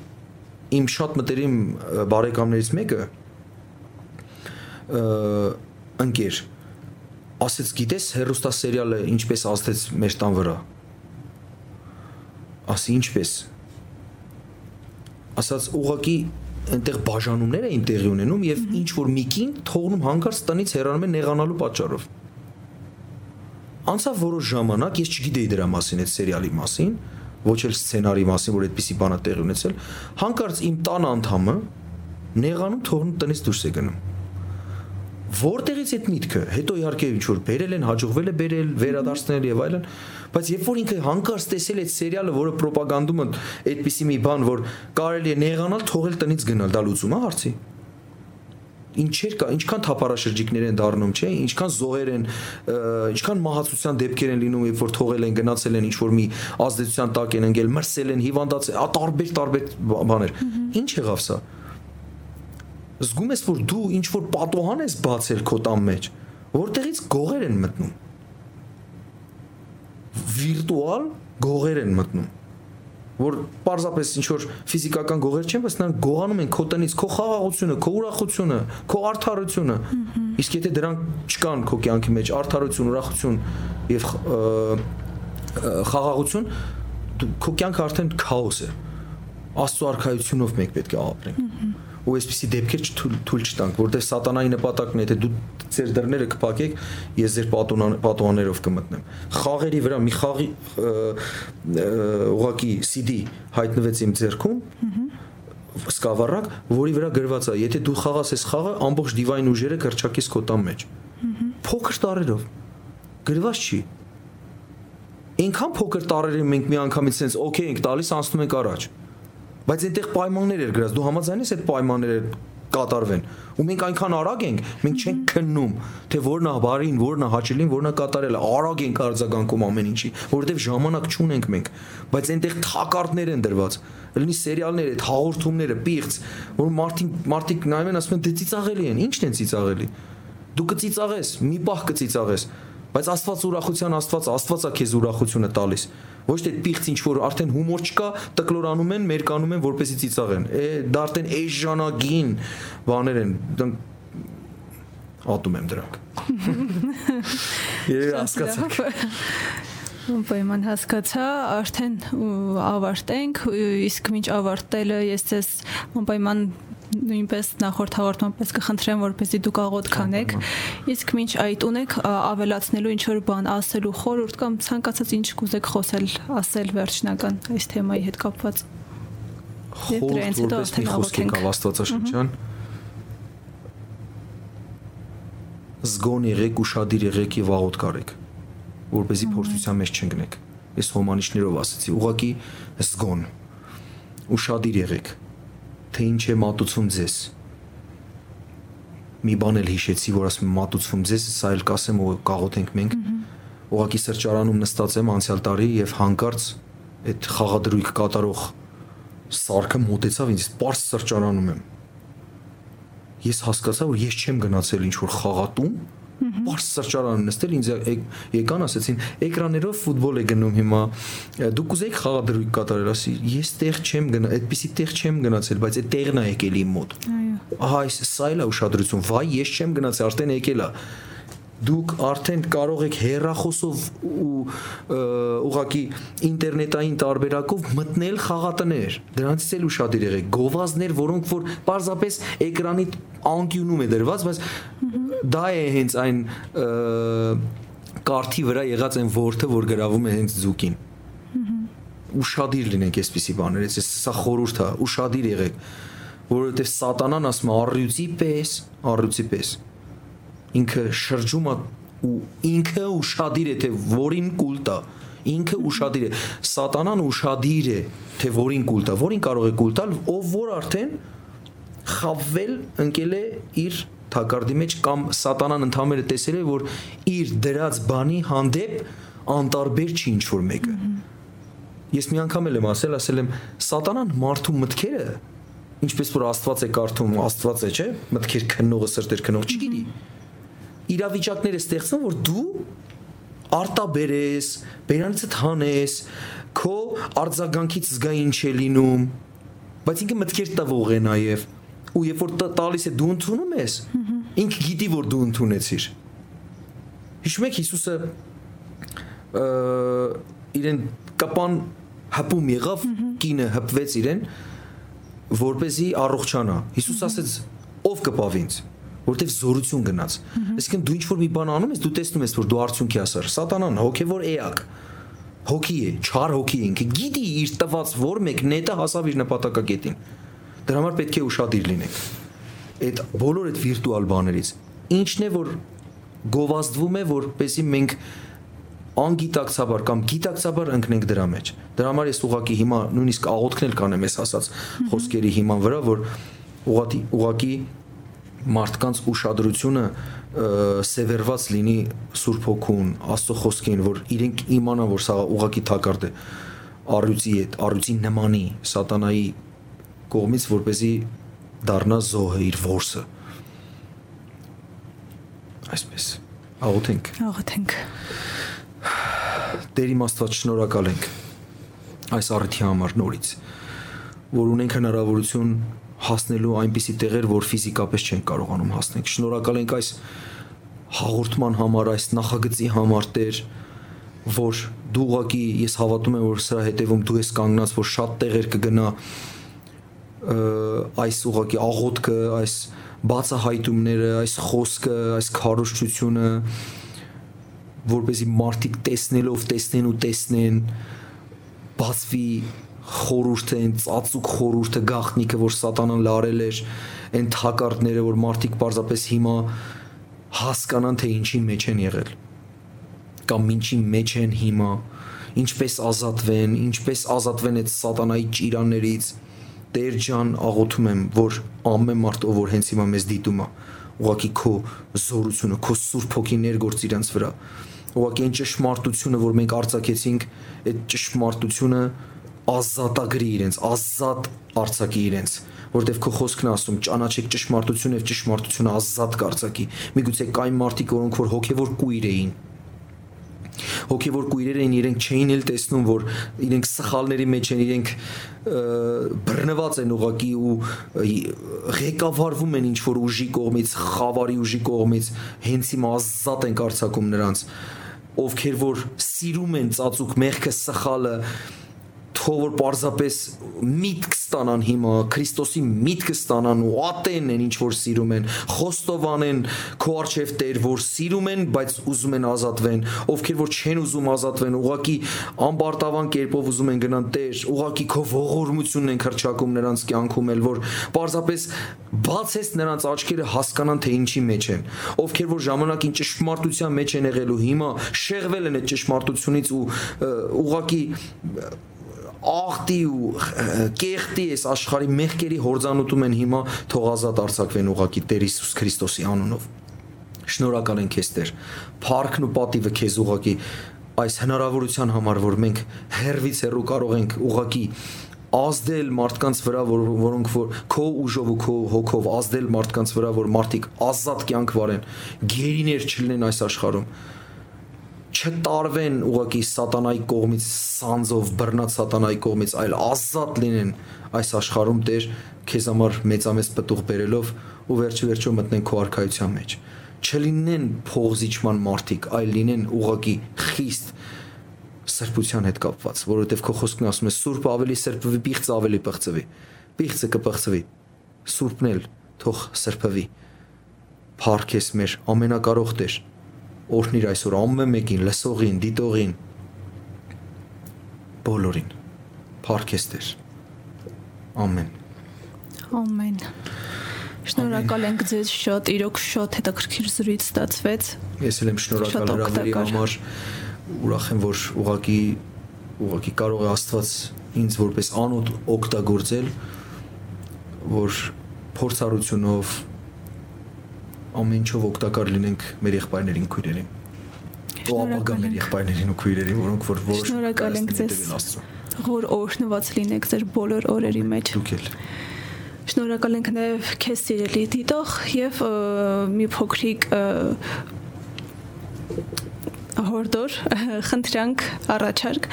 իմ շատ մտերիմ բարեկամներից մեկը ընկեր ասեց գիտես հերոստա սերիալը ինչպես ազդեց մեր տան վրա ասի ինչպես ասած ուղակի այնտեղ բաժանումներ էին տեղի ունենում եւ ինչ որ միկին թողնում հանկարծ տնից հեռանում է նեղանալու պատճառով անցավ որոշ ժամանակ ես չգիտեի դրա մասին այդ սերիալի մասին ոչ էլ սցենարի մասին, որ այդպիսի բան է տեղի ունեցել, հանկարծ իմ տան անդամը նեղանում թողնում տնից դուրս է գնում որտեղից այդ միտքը հետո իհարկե ինչ որ բերել են հաջողվել է բերել վերադարձնել եւ այլն բայց երբ որ ինքը հանկարծ տեսել այդ սերիալը որը ռոպագանդում է այդպիսի մի բան որ կարելի է նեղանալ թողել տնից գնալ դա լուծում է հարցի ինչեր կա, ինչքան թափառաշրջիկներ են դառնում, չէ, ինչքան զոհեր են, ինչքան մահացության դեպքեր են լինում, երբ որ թողել են, գնացել են ինչ որ մի ազդեցության տակ են ընկել, մրսել են, հիվանդացել, ա տարբեր տարբեր բաներ։ Ինչ եղավ սա? Զգում ես որ դու ինչ որ պատոհան ես բացել քո տան մեջ որտեղից գողեր են մտնում վիրտուալ գողեր են մտնում որ պարզապես ինչ որ ֆիզիկական գողեր չեն, բայց նրանք գողանում են քո տնից, քո խաղաղությունը, քո ուրախությունը, քո արդարությունը։ Իսկ եթե դրանք չկան քո կյանքի մեջ, արդարություն, ուրախություն եւ խաղաղություն, քո կյանքը արդեն քաոս է։ Աստծո արքայությունով մենք պետք է ապրենք ու այսպիսի դեպքեր թույլ չտանք, որտեղ սատանայի նպատակն է, եթե դու ձեր դռները կփակեք, ես ձեր պատուհաններով կմտնեմ։ Խաղերի վրա մի խաղի ուղակի CD հայտնվեց իմ ձեռքում, սկավառակ, որի վրա գրված է, եթե դու խաղաս այս խաղը, ամբողջ դիվայն ուժերը կրճակես քո տան մեջ։ Փոքր տարերով գրված չի։ Այնքան փոքր տարերին մենք մի անգամից sense օքեյ ենք տալիս, անցնում ենք առաջ բայց այնտեղ պայմաններ էր գրած դու համաձայն ես այդ պայմանները կատարվեն ու մենք այնքան արագ ենք մենք չենք քննում թե որն է բարին որն է հաճելին որն է կատարելը արագ ենք արձագանքում ամեն ինչի որովհետև ժամանակ չունենք մենք բայց այնտեղ թակարդներ են դրված լինի սերիալներ այդ հաղորդումները պիղծ որ մարդիկ մարդիկ նայում են ասում են դե ծիծաղելի են ի՞նչն են ծիծաղելի դու կծիծաղես մի պահ կծիծաղես բայց Աստված ուրախության Աստված Աստվածա քեզ ուրախությունը տալիս ոչ թե պիղծ ինչ որ արդեն հումոր չկա, տկլորանում են, մերկանում են, որպեսի ծիծաղեն։ Է դա արդեն էժ ժանագին բաներ են։ Ատում եմ դրանք։ Երբ հասկացաք։ Պայման հասկացա, արդեն ավարտենք, իսկ ինչ ավարտելը ես ես պայման նույնպես նախորդ հաղորդումից կխնդրեմ որպեսզի դուք աղոտ կանեք իսկ ինչ այդ ունեք ավելացնելու ինչ որ բան ասելու խորհուրդ կամ ցանկացած ինչ կուզեք խոսել ասել վերջնական այս թեմայի հետ կապված դրանից հետո արդեն աղոթենք Աստվածաշնչյան զգոն եղեք ուշադիր եղեք եւ աղոտ կարեք որպեսզի փորձության մեջ չընկնեք ես հոմանիշներով ասացի ուղղակի զգոն ուշադիր եղեք թե ինչ է մատուցում ձեզ։ Մի բան էլ հիշեցի, որ ասում եմ մատուցվում ձեզ, սա էլ կասեմ ու կաղոթենք մենք։ Ուղղակի սրճարանում նստած եմ անցյալ տարի եւ հանկարծ այդ խաղադրույք կատարող սարքը մոտեցավ ինձ, པարս սրճարանում եմ։ Ես հասկացա, որ ես չեմ գնացել ինչ որ խաղատում, Բարս սրճարանում նստել ինձ եկան ասեցին էկրաներով ֆուտբոլ է գնում հիմա դուք ուզեիք խաղադրույք կատարել ասի ես տեղ չեմ գնա այդպիսի տեղ չեմ գնացել բայց այդ տեղն է եկել իմ մոտ ահա այս սա էլ է ուշադրություն վայ ես չեմ գնացել արդեն եկել է դուք արդեն կարող եք հեռախոսով ու ուղակի ինտերնետային տարբերակով մտնել խաղատներ։ Դրանից էլ ուրախadir եղեք։ Գովազներ, որոնք որ պարզապես էկրանի անկյունում է դրված, բայց դա է հենց այն կարտի վրա եղած այն ворթը, որ գրավում է հենց ձուկին ուշադիր լինենք այսպիսի բաներից, ես սա խորուրդ է, ուշադիր եղեք, որովհետև սատանան ասում է առյուծի պես, առյուծի պես։ Ա ինքը շրջում ու ինքը ուշադիր է թե որին կուլ տա ինքը ուշադիր է սատանան ուշադիր է թե որին կուլ տա որին կարող է կուլ տալ ով որ արդեն խավվել ընկել է իր թակարդի մեջ կամ սատանան ընդհանրը տեսել է որ իր դրած բանի հանդեպ անտարբեր չի ինչ որ մեկը ես մի անգամ եմ ասել ասել եմ սատանան մարդու մտքերը ինչպես որ աստված է կարդում աստված է չէ մտքեր քննողը սրտեր քնող չգիտի mm -hmm իրավիճակներ է ստեղծում, որ դու արտաբերես, բերանիցդ հանես, քո արձագանքից զգա ինչ է լինում, բայց ինքը մտքեր տվող է նաև ու երբ որ տալիս է դու ընդունում ես, ինքը գիտի որ դու ընդունեցիր։ Հիշում եք Հիսուսը իրեն կապան հպում եղավ, կինը հպվեց իրեն, որ เป զի առողջանա։ Հիսուս ասեց. ով կպավ ինձ որովհետև զորություն գնաց։ Այսինքն դու ինչ որ մի բան անում ես, դու տեսնում ես, որ դու արդյունքի հասար։ Սատանան հոգևոր էակ։ հոգի է, չար հոգի ինքը գիտի իր տված որ մեկ նետը հասավ իր նպատակակետին։ Դրա համար պետք է ուշադիր լինենք։ Այդ բոլոր այդ վիրտուալ բաներից ինչն է որ գովազդվում է, որպեսի մենք անգիտակցաբար կամ գիտակցաբար ընկնենք դրա մեջ։ Դրա համար ես ուղակի հիմա նույնիսկ աղոթքն էլ կանեմ ես ասած խոսքերի հիման վրա, որ ուղղակի ուղակի մարդկանց ուշադրությունը սևերված լինի Սուրբ Հոգուն, Աստծո խոսքին, որ իրենք իմանան, որ սա ուղակի թակարդ է առյուծի հետ, առյուծի նմանի սատանայի կողմից, որ เป զի դառնա զոհը իր ворսը։ Այսպես աղոթենք։ Աղոթենք։ Տեր իմ Աստված շնորհակալ ենք այս առիթի համար նորից, որ ունենք հնարավորություն հասնելու այնպիսի տեղեր, որ ֆիզիկապես չեն կարողանում հասնել։ Շնորհակալ ենք այս հաղորդման համար, այս նախագծի համար Տեր, որ դու ուղակի ես հավատում եմ, որ սրա հետևում դու ես կանգնած, որ շատ տեղեր կգնա այս ուղակի աղոթքը, այս բացահայտումները, այս խոսքը, այս քարոշչությունը, որպեսի մարդիկ տեսնելով տեսնեն ու տեսնեն բացվի խորուրդը, այն ծածուկ խորուրդը գախնիկը, որ սատանան լարել էր, այն թակարդները, որ մարդիկ պարզապես հիմա հասկանան թե ինչի մեջ են եղել կամ ինչի մեջ են հիմա ինչպես ազատվեն, ինչպես ազատվեն այդ սատանայի ճիրաններից Տեր ջան, աղոթում եմ, որ ամեն մարդ ով որ հենց հիմա մեզ դիտում է, ուղղակի քո զորությունը, քո սուրբ հոգի ներգործ իրանց վրա։ Ուղղակի այն ճշմարտությունը, որ մենք արձակեցինք, այդ ճշմարտությունը ազատագրի իրենց, ազատ արձակի իրենց, որտեվ քո խոսքն ասում ճանաչեք ճշմարտությունը եւ ճշմարտությունը ազատ կարձակի։ Միգուցե կային մարդիկ, որոնք որ հոգեվոր կույր էին, հոգեվոր կույրեր էին, իրենք չէին էլ տեսնում, որ իրենք սխալների մեջ են, իրենք բռնված են ուղակի ու ղեկավարվում են ինչ որ ուժի կողմից, խավարի ուժի կողմից, հենց իմ ազատ են կարծակում նրանց ովքեր որ սիրում են ծածուկ մեղքը սխալը թող որ պարզապես միտք ստանան հիմա Քրիստոսի միտքը ստանան ու ատեն են ինչ որ սիրում են խոստովանեն քո արչև Տեր որ սիրում են բայց ուզում են ազատվեն ովքեր որ չեն ուզում ազատվեն ուղակի ամբարտավան կերպով ուզում են գնան Տեր ուղակի քո ողորմությունն են քրճակում նրանց կյանքում էլ որ պարզապես բացես նրանց աչքերը հասկանան թե ինչի մեջ են ովքեր որ ժամանակին ճշմարտության մեջ են եղել ու հիմա շեղվել են այդ ճշմարտությունից ու ուղակի աղտի ու կեղտի այս աշխարհի մեղքերի հորձանուտում են հիմա թող ազատ արձակվեն ուղակի Տեր Հիսուս Քրիստոսի անունով շնորհակալ ենք քեզ Տեր փառքն ու պատիվը քեզ ուղակի այս հնարավորության համար որ մենք հերվից հերու կարող ենք ուղակի ազդել մարդկանց վրա որ որոնք որ քո ուժով ու քո հոգով ազդել մարդկանց վրա որ մարդիկ ազատ կյանք վարեն գերիներ չլինեն այս աշխարհում չտարվեն ուղակի սատանայի կողմից սանձով բռնած սատանայի կողմից, այլ ազատ լինեն այս աշխարհում Տեր քեզ համար մեծամեծ պտուղ բերելով ու վերջի վերջո մտնեն քո արքայության մեջ։ Չլինեն փողզիչման մարդիկ, այլ լինեն ուղակի խիստ սրբության հետ կապված, որովհետև քո խոսքն ասում է սուրբ ավելի սրբվի, պիղծը ավելի պղծվի։ Պիղծը կպղծվի։ Սուրբն էլ թող սրբվի։ Փառքես մեր ամենակարող Տեր օրհնիր այսօր ամեն մեկին, լսողին, դիտողին, բոլորին։ Փառքես Տեր։ Ամեն։ Ամեն։ Շնորհակալ ենք ձեզ շատ, իրոք շատ հետաքրքիր զրույց ստացվեց։ Ես էլ եմ շնորհակալ հրավերի համար։ Ուրախ եմ, որ ուղակի ուղակի կարող է Աստված ինձ որպես անոթ օգտագործել, որ փորձառությունով ամեն ինչով օգտակար լինենք մեր եղբայրներին, քույրերին։ Ու ապագա մեր եղբայրներին ու քույրերին, որոնք որ որ շնորհակալ ենք ձեզ։ Որ օրհնված լինեք ձեր բոլոր օրերի մեջ։ Դուք էլ Շնորհակալ ենք նաև քեզ սիրելի դիտող եւ մի փոքրիկ հորդոր խնդրանք առաջարկ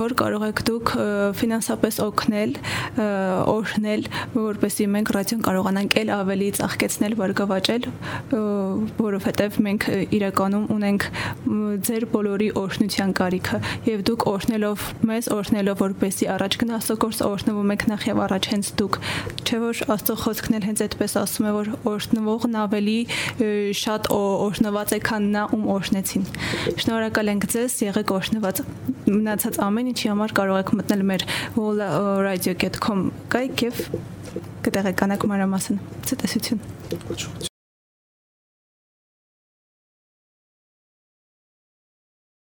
որ կարող եք դուք ֆինանսապես օգնել օրհնել որպեսզի մենք ռադիոն կարողանանք ել ավելի ծաղկեցնել բարգավաճել որովհետև մենք իրականում ունենք ձեր բոլորի օրհնության կարիքը եւ դուք օրհնելով մեզ օրհնելով որպեսզի առաջ գնա Աստծո գործը օրհնվում եք նախ եւ առաջ հենց դուք չէ որ Աստծո խոսքն էլ հենց այդպես ասում է որ օրհնվողն ավելի շատ օրհնված է քան նա ում օրհնեցին Շնորհակալ ենք ձեզ, եղեք օրհնված։ Մնացած ամեն ինչի համար կարող եք մտնել մեր wholeradio.com կայք եւ կտեղեկանաք մանրամասն։ Ցտեսություն։